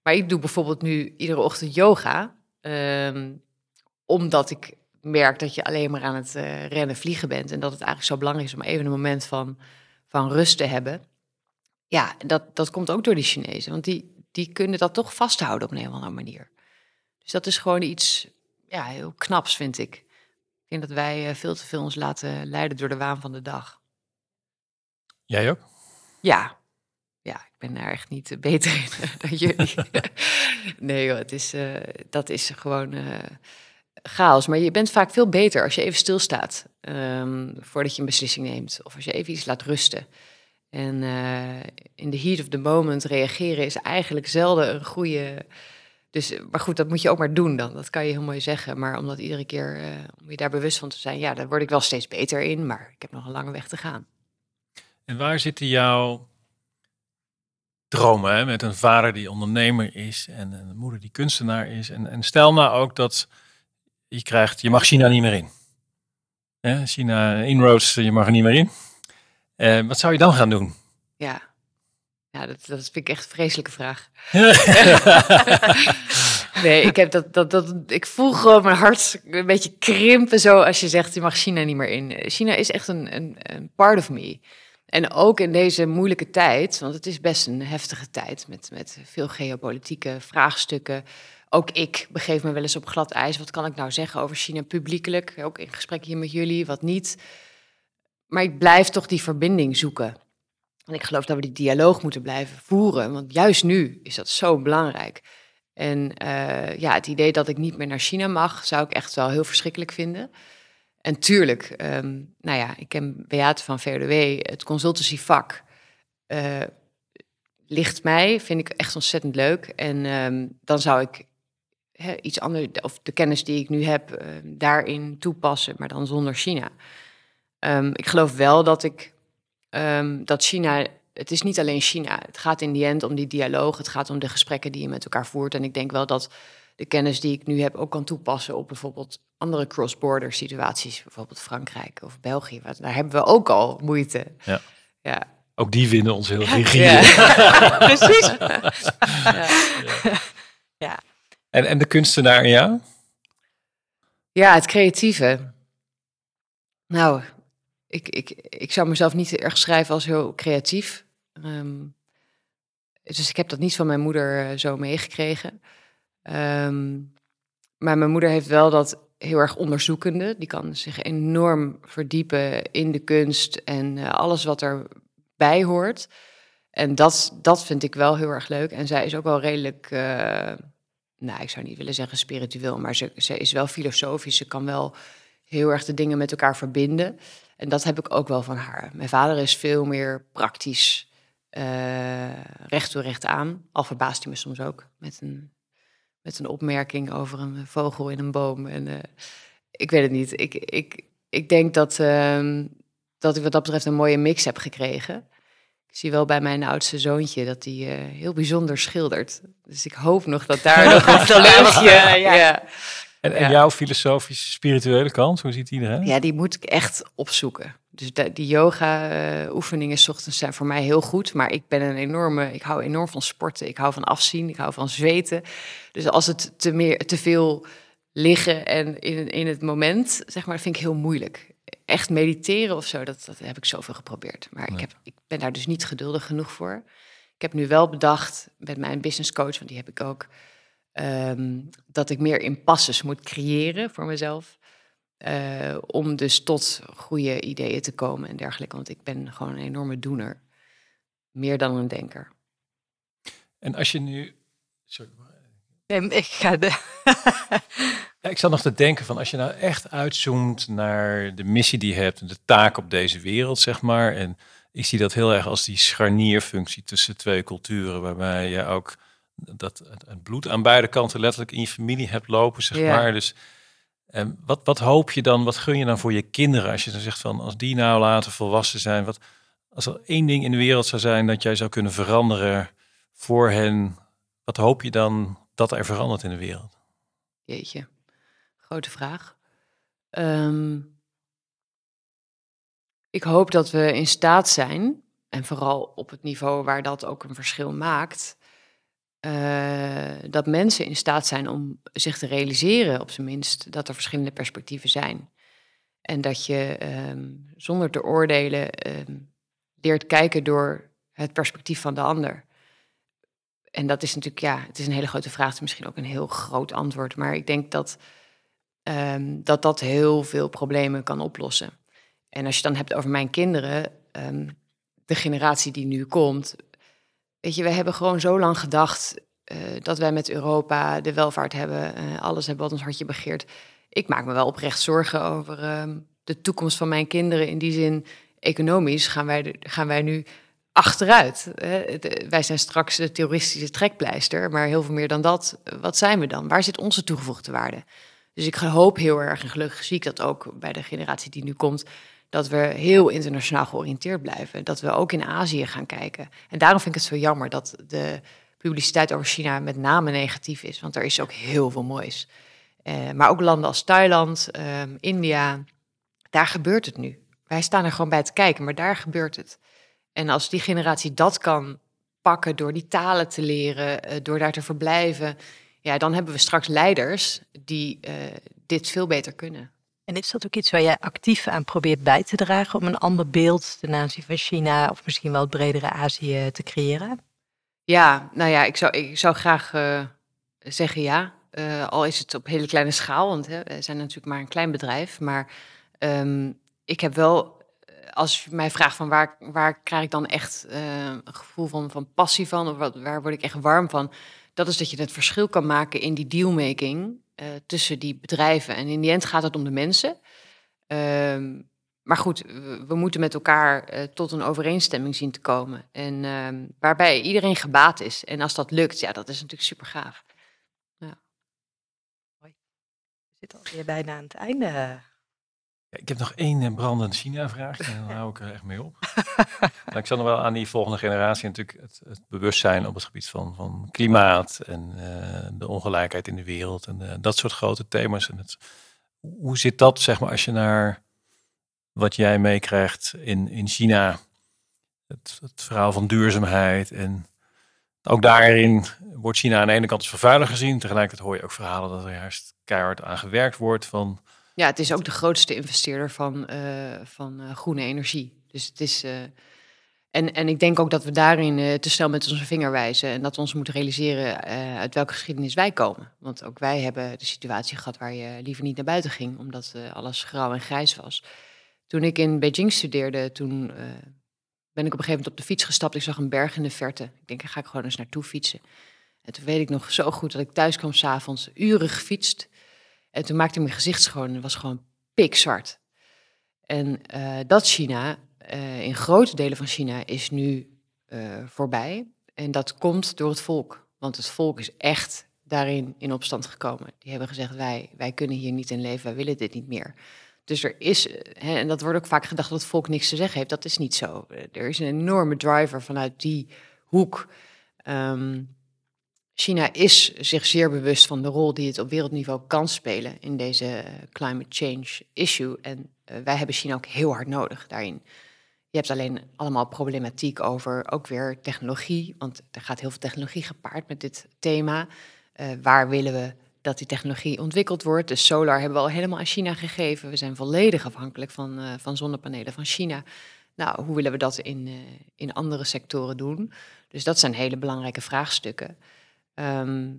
Speaker 2: maar ik doe bijvoorbeeld nu iedere ochtend yoga. Um, omdat ik merk dat je alleen maar aan het uh, rennen, vliegen bent. En dat het eigenlijk zo belangrijk is om even een moment van, van rust te hebben. Ja, dat, dat komt ook door die Chinezen. Want die, die kunnen dat toch vasthouden op een of andere manier. Dus dat is gewoon iets ja, heel knaps, vind ik. Ik denk dat wij uh, veel te veel ons laten leiden door de waan van de dag.
Speaker 3: Jij ook?
Speaker 2: Ja. Ja, ik ben daar echt niet beter in dan jullie. nee het is, uh, dat is gewoon uh, chaos. Maar je bent vaak veel beter als je even stilstaat um, voordat je een beslissing neemt. Of als je even iets laat rusten. En in the heat of the moment reageren is eigenlijk zelden een goede dus, maar goed, dat moet je ook maar doen dan. Dat kan je heel mooi zeggen. Maar om dat iedere keer, om je daar bewust van te zijn, ja, daar word ik wel steeds beter in. Maar ik heb nog een lange weg te gaan.
Speaker 3: En waar zitten jouw dromen hè? met een vader die ondernemer is en een moeder die kunstenaar is? En, en stel nou ook dat je krijgt, je mag China niet meer in. Hè? China inroads, je mag er niet meer in. Uh, wat zou je dan gaan doen?
Speaker 2: Ja, ja, dat, dat vind ik echt een vreselijke vraag. nee, ik, heb dat, dat, dat, ik voel gewoon mijn hart een beetje krimpen zo als je zegt, je mag China niet meer in. China is echt een, een, een part of me. En ook in deze moeilijke tijd, want het is best een heftige tijd met, met veel geopolitieke vraagstukken. Ook ik begeef me wel eens op glad ijs. Wat kan ik nou zeggen over China publiekelijk? Ook in gesprek hier met jullie, wat niet. Maar ik blijf toch die verbinding zoeken. En ik geloof dat we die dialoog moeten blijven voeren, want juist nu is dat zo belangrijk. En uh, ja, het idee dat ik niet meer naar China mag, zou ik echt wel heel verschrikkelijk vinden. En tuurlijk, um, nou ja, ik ken Beate van VRDW, het consultancyvak uh, ligt mij, vind ik echt ontzettend leuk. En um, dan zou ik iets anders, of de kennis die ik nu heb, uh, daarin toepassen, maar dan zonder China. Ik geloof wel dat ik dat China, het is niet alleen China. Het gaat in die end om die dialoog. Het gaat om de gesprekken die je met elkaar voert. En ik denk wel dat de kennis die ik nu heb ook kan toepassen op bijvoorbeeld andere cross-border situaties. Bijvoorbeeld Frankrijk of België. Daar hebben we ook al moeite.
Speaker 3: Ja.
Speaker 2: ja.
Speaker 3: Ook die vinden ons heel rigide.
Speaker 1: Ja. Precies. ja.
Speaker 3: ja. En, en de kunstenaar jou?
Speaker 2: Ja, het creatieve. Nou, ik, ik, ik zou mezelf niet erg schrijven als heel creatief. Um, dus ik heb dat niet van mijn moeder uh, zo meegekregen. Um, maar mijn moeder heeft wel dat heel erg onderzoekende. Die kan zich enorm verdiepen in de kunst en uh, alles wat erbij hoort. En dat, dat vind ik wel heel erg leuk. En zij is ook wel redelijk, uh, nou, ik zou niet willen zeggen spiritueel, maar ze, ze is wel filosofisch. Ze kan wel heel erg de dingen met elkaar verbinden. En dat heb ik ook wel van haar. Mijn vader is veel meer praktisch, uh, recht toe recht aan. Al verbaast hij me soms ook met een, met een opmerking over een vogel in een boom. En uh, ik weet het niet. Ik, ik, ik denk dat, uh, dat ik wat dat betreft een mooie mix heb gekregen. Ik zie wel bij mijn oudste zoontje dat hij uh, heel bijzonder schildert. Dus ik hoop nog dat daar nog een talentje... ja. ja.
Speaker 3: En, en jouw filosofische, spirituele kant, hoe ziet die eruit?
Speaker 2: Ja, die moet ik echt opzoeken. Dus de, die yoga-oefeningen uh, ochtends zijn voor mij heel goed. Maar ik ben een enorme, ik hou enorm van sporten. Ik hou van afzien, ik hou van zweten. Dus als het te, meer, te veel liggen en in, in het moment, zeg maar, vind ik heel moeilijk. Echt mediteren of zo, dat, dat heb ik zoveel geprobeerd. Maar nee. ik, heb, ik ben daar dus niet geduldig genoeg voor. Ik heb nu wel bedacht met mijn business coach, want die heb ik ook Um, dat ik meer impasses moet creëren voor mezelf. Uh, om dus tot goede ideeën te komen en dergelijke. Want ik ben gewoon een enorme doener. Meer dan een denker.
Speaker 3: En als je nu Sorry.
Speaker 1: Nee, ik ga de...
Speaker 3: Ja, ik zat nog te denken van als je nou echt uitzoomt naar de missie die je hebt en de taak op deze wereld, zeg maar. En ik zie dat heel erg als die scharnierfunctie tussen twee culturen, waarbij je ook dat het bloed aan beide kanten letterlijk in je familie hebt lopen, zeg
Speaker 2: Ja.
Speaker 3: maar. Dus en wat, wat hoop je dan, wat gun je dan voor je kinderen als je dan zegt van als die nou later volwassen zijn, wat als er één ding in de wereld zou zijn dat jij zou kunnen veranderen voor hen, wat hoop je dan dat er verandert in de wereld?
Speaker 2: Jeetje, grote vraag. Ehm, ik hoop dat we in staat zijn, en vooral op het niveau waar dat ook een verschil maakt, eh, dat mensen in staat zijn om zich te realiseren, op zijn minst, dat er verschillende perspectieven zijn. En dat je ehm, zonder te oordelen ehm, leert kijken door het perspectief van de ander. En dat is natuurlijk, ja, het is een hele grote vraag. Het is misschien ook een heel groot antwoord. Maar ik denk dat ehm, dat, dat heel veel problemen kan oplossen. En als je dan hebt over mijn kinderen, de generatie die nu komt. Weet je, we hebben gewoon zo lang gedacht eh, dat wij met Europa de welvaart hebben. eh, alles hebben wat ons hartje begeert. Ik maak me wel oprecht zorgen over ehm, de toekomst van mijn kinderen. In die zin, economisch gaan wij, gaan wij nu achteruit. hè. De- wij zijn straks de terroristische trekpleister, maar heel veel meer dan dat. eh, Wat zijn we dan? Waar zit onze toegevoegde waarde? Dus ik hoop heel erg, en gelukkig zie ik dat ook bij de generatie die nu komt, dat we heel internationaal georiënteerd blijven. Dat we ook in Azië gaan kijken. En daarom vind ik het zo jammer dat de publiciteit over China met name negatief is, want er is ook heel veel moois. Eh, maar ook landen als Thailand, ehm, India, daar gebeurt het nu. Wij staan er gewoon bij te kijken, maar daar gebeurt het. En als die generatie dat kan pakken door die talen te leren, eh, door daar te verblijven, ja, dan hebben we straks leiders die eh, dit veel beter kunnen.
Speaker 1: En is dat ook iets waar jij actief aan probeert bij te dragen om een ander beeld ten aanzien van China of misschien wel het bredere Azië te creëren?
Speaker 2: Ja, nou ja, ik zou, ik zou graag eh, zeggen ja. Eh, al is het op hele kleine schaal, want hè, we zijn natuurlijk maar een klein bedrijf. Maar ehm, ik heb wel, eh, als je mij vraagt van waar, waar krijg ik dan echt eh, een gevoel van, van passie van, of wat, waar word ik echt warm van, dat is dat je het verschil kan maken in die dealmaking eh, tussen die bedrijven. En in die end gaat het om de mensen. Ehm, maar goed, we, moeten met elkaar eh, tot een overeenstemming zien te komen. En ehm, waarbij iedereen gebaat is. En als dat lukt, ja, dat is natuurlijk super gaaf.
Speaker 1: We zitten alweer bijna aan het einde.
Speaker 3: Ik heb nog één eh, brandend China-vraagje en dan hou ik er echt mee op. Maar ik zal nog wel aan die volgende generatie natuurlijk het, het bewustzijn op het gebied van, van klimaat en eh, de ongelijkheid in de wereld en eh, dat soort grote thema's. En het, hoe zit dat, zeg maar, als je naar wat jij meekrijgt in, in China, het, het verhaal van duurzaamheid en ook daarin wordt China aan de ene kant als vervuiler gezien, tegelijkertijd hoor je ook verhalen dat er juist keihard aan gewerkt wordt van
Speaker 2: Ja, het is ook de grootste investeerder van, eh, van eh, groene energie. Dus het is. eh, en, en ik denk ook dat we daarin te snel met onze vinger wijzen. En dat we ons moeten realiseren uit welke geschiedenis wij komen. Want ook wij hebben de situatie gehad waar je liever niet naar buiten ging, omdat alles grauw en grijs was. Toen ik in Beijing studeerde, toen ben ik op een gegeven moment op de fiets gestapt. Ik zag een berg in de verte. Ik denk, daar ga ik gewoon eens naartoe fietsen. En toen weet ik nog zo goed dat ik thuis kwam s'avonds, uren gefietst. En toen maakte ik mijn gezicht schoon en was gewoon pikzwart. En eh, dat China, eh, in grote delen van China, is nu eh, voorbij. En dat komt door het volk. Want het volk is echt daarin in opstand gekomen. Die hebben gezegd, wij, wij kunnen hier niet in leven, wij willen dit niet meer. Dus er is, hè, en dat wordt ook vaak gedacht dat het volk niks te zeggen heeft. Dat is niet zo. Er is een enorme driver vanuit die hoek. Ehm, China is zich zeer bewust van de rol die het op wereldniveau kan spelen in deze climate change issue. En eh, wij hebben China ook heel hard nodig daarin. Je hebt alleen allemaal problematiek over ook weer technologie, want er gaat heel veel technologie gepaard met dit thema. Eh, waar willen we dat die technologie ontwikkeld wordt? De solar hebben we al helemaal aan China gegeven. We zijn volledig afhankelijk van, eh, van zonnepanelen van China. Nou, hoe willen we dat in, in andere sectoren doen? Dus dat zijn hele belangrijke vraagstukken. Ehm,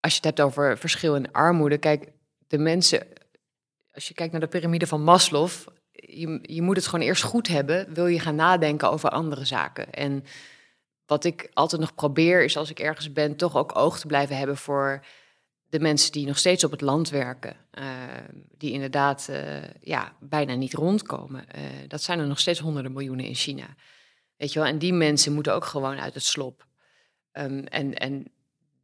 Speaker 2: als je het hebt over verschil in armoede, kijk, de mensen, als je kijkt naar de piramide van Maslow, je, je moet het gewoon eerst goed hebben, wil je gaan nadenken over andere zaken. En wat ik altijd nog probeer, is als ik ergens ben, toch ook oog te blijven hebben voor de mensen die nog steeds op het land werken. Uh, die inderdaad uh, ja, bijna niet rondkomen. Uh, dat zijn er nog steeds honderden miljoenen in China. Weet je wel? En die mensen moeten ook gewoon uit het slop. Um, en, en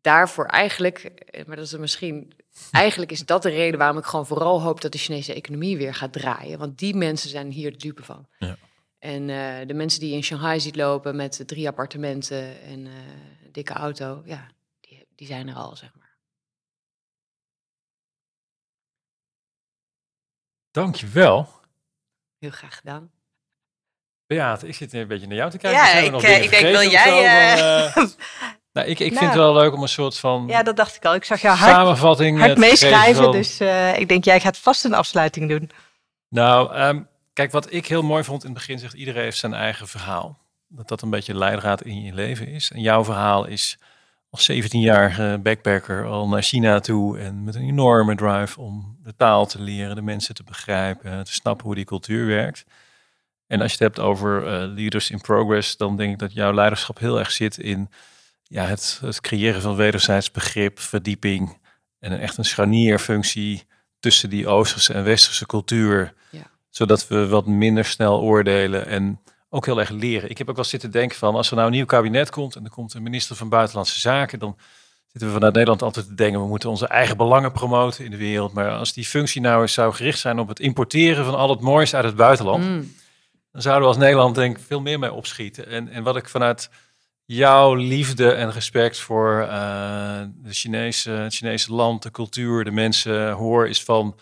Speaker 2: daarvoor eigenlijk, maar dat is misschien, eigenlijk is dat de reden waarom ik gewoon vooral hoop dat de Chinese economie weer gaat draaien. Want die mensen zijn hier de dupe van. Ja. En uh, de mensen die je in Shanghai ziet lopen met drie appartementen en uh, een dikke auto, ja, die, die zijn er al, zeg maar.
Speaker 3: Dankjewel.
Speaker 2: Heel graag gedaan.
Speaker 3: Beate, ik zit een beetje naar jou te kijken.
Speaker 1: Ja, ik, uh, ik denk, wil jij...
Speaker 3: Van, nou, ik, ik vind het nou. wel leuk om een soort van...
Speaker 1: Ja, dat dacht ik al. Ik zag jou hard, samenvatting hard meeschrijven, van... dus ik denk, jij gaat vast een afsluiting doen.
Speaker 3: Nou, um, Kijk, wat ik heel mooi vond in het begin, zegt iedereen heeft zijn eigen verhaal. Dat dat een beetje leidraad in je leven is. En jouw verhaal is als 17-jarige backpacker al naar China toe en met een enorme drive om de taal te leren, de mensen te begrijpen, te snappen hoe die cultuur werkt. En als je het hebt over uh, leaders in progress, dan denk ik dat jouw leiderschap heel erg zit in ja, het, het creëren van wederzijds begrip, verdieping en een, echt een scharnierfunctie tussen die Oosterse en Westerse cultuur. Ja zodat we wat minder snel oordelen en ook heel erg leren. Ik heb ook wel zitten denken van als er nou een nieuw kabinet komt en er komt een minister van Buitenlandse Zaken, dan zitten we vanuit Nederland altijd te denken, we moeten onze eigen belangen promoten in de wereld. Maar als die functie nou eens zou gericht zijn op het importeren van al het moois uit het buitenland, mm. Zouden we als Nederland denk ik veel meer mee opschieten. En, en wat ik vanuit jouw liefde en respect voor uh, de Chinese, het Chinese land, de cultuur, de mensen hoor, is van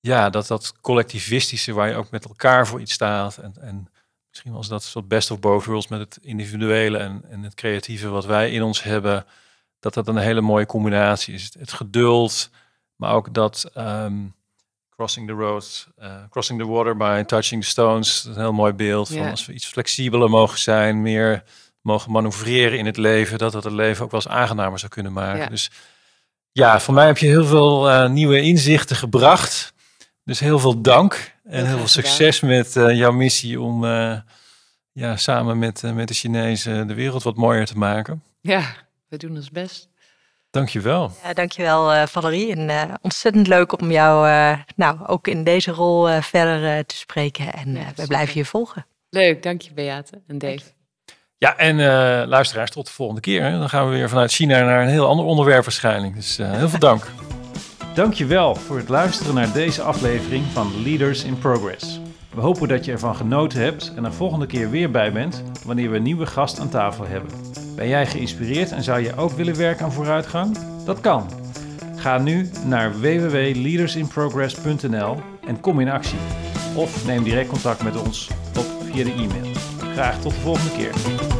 Speaker 3: ja, dat dat collectivistische waar je ook met elkaar voor iets staat. En, en misschien was dat soort best of both worlds met het individuele en, en het creatieve wat wij in ons hebben. Dat dat een hele mooie combinatie is. Het geduld, maar ook dat ehm, crossing the road, uh, crossing the water by touching the stones. een heel mooi beeld van als we iets flexibeler mogen zijn, meer mogen manoeuvreren in het leven, dat dat het leven ook wel eens aangenamer zou kunnen maken. Dus ja, voor mij heb je heel veel uh, nieuwe inzichten gebracht. Dus heel veel dank en heel veel succes met uh, jouw missie om ja, samen met, met de Chinezen de wereld wat mooier te maken.
Speaker 2: Ja, we doen ons best.
Speaker 3: Dankjewel.
Speaker 1: Ja, dankjewel Valerie. En ontzettend leuk om jou nou, ook in deze rol verder te spreken. En ja, we blijven je volgen.
Speaker 2: Leuk, dank je Beate en Dave.
Speaker 3: Ja, en luisteraars, tot de volgende keer. Hè. Dan gaan we weer vanuit China naar een heel ander onderwerp waarschijnlijk. Dus heel veel dank. Dankjewel voor het luisteren naar deze aflevering van Leaders in Progress. We hopen dat je ervan genoten hebt en er volgende keer weer bij bent wanneer we een nieuwe gast aan tafel hebben. Ben jij geïnspireerd en zou je ook willen werken aan vooruitgang? Dat kan. Ga nu naar www.leadersinprogress.nl en kom in actie. Of neem direct contact met ons op via de e-mail. Graag tot de volgende keer.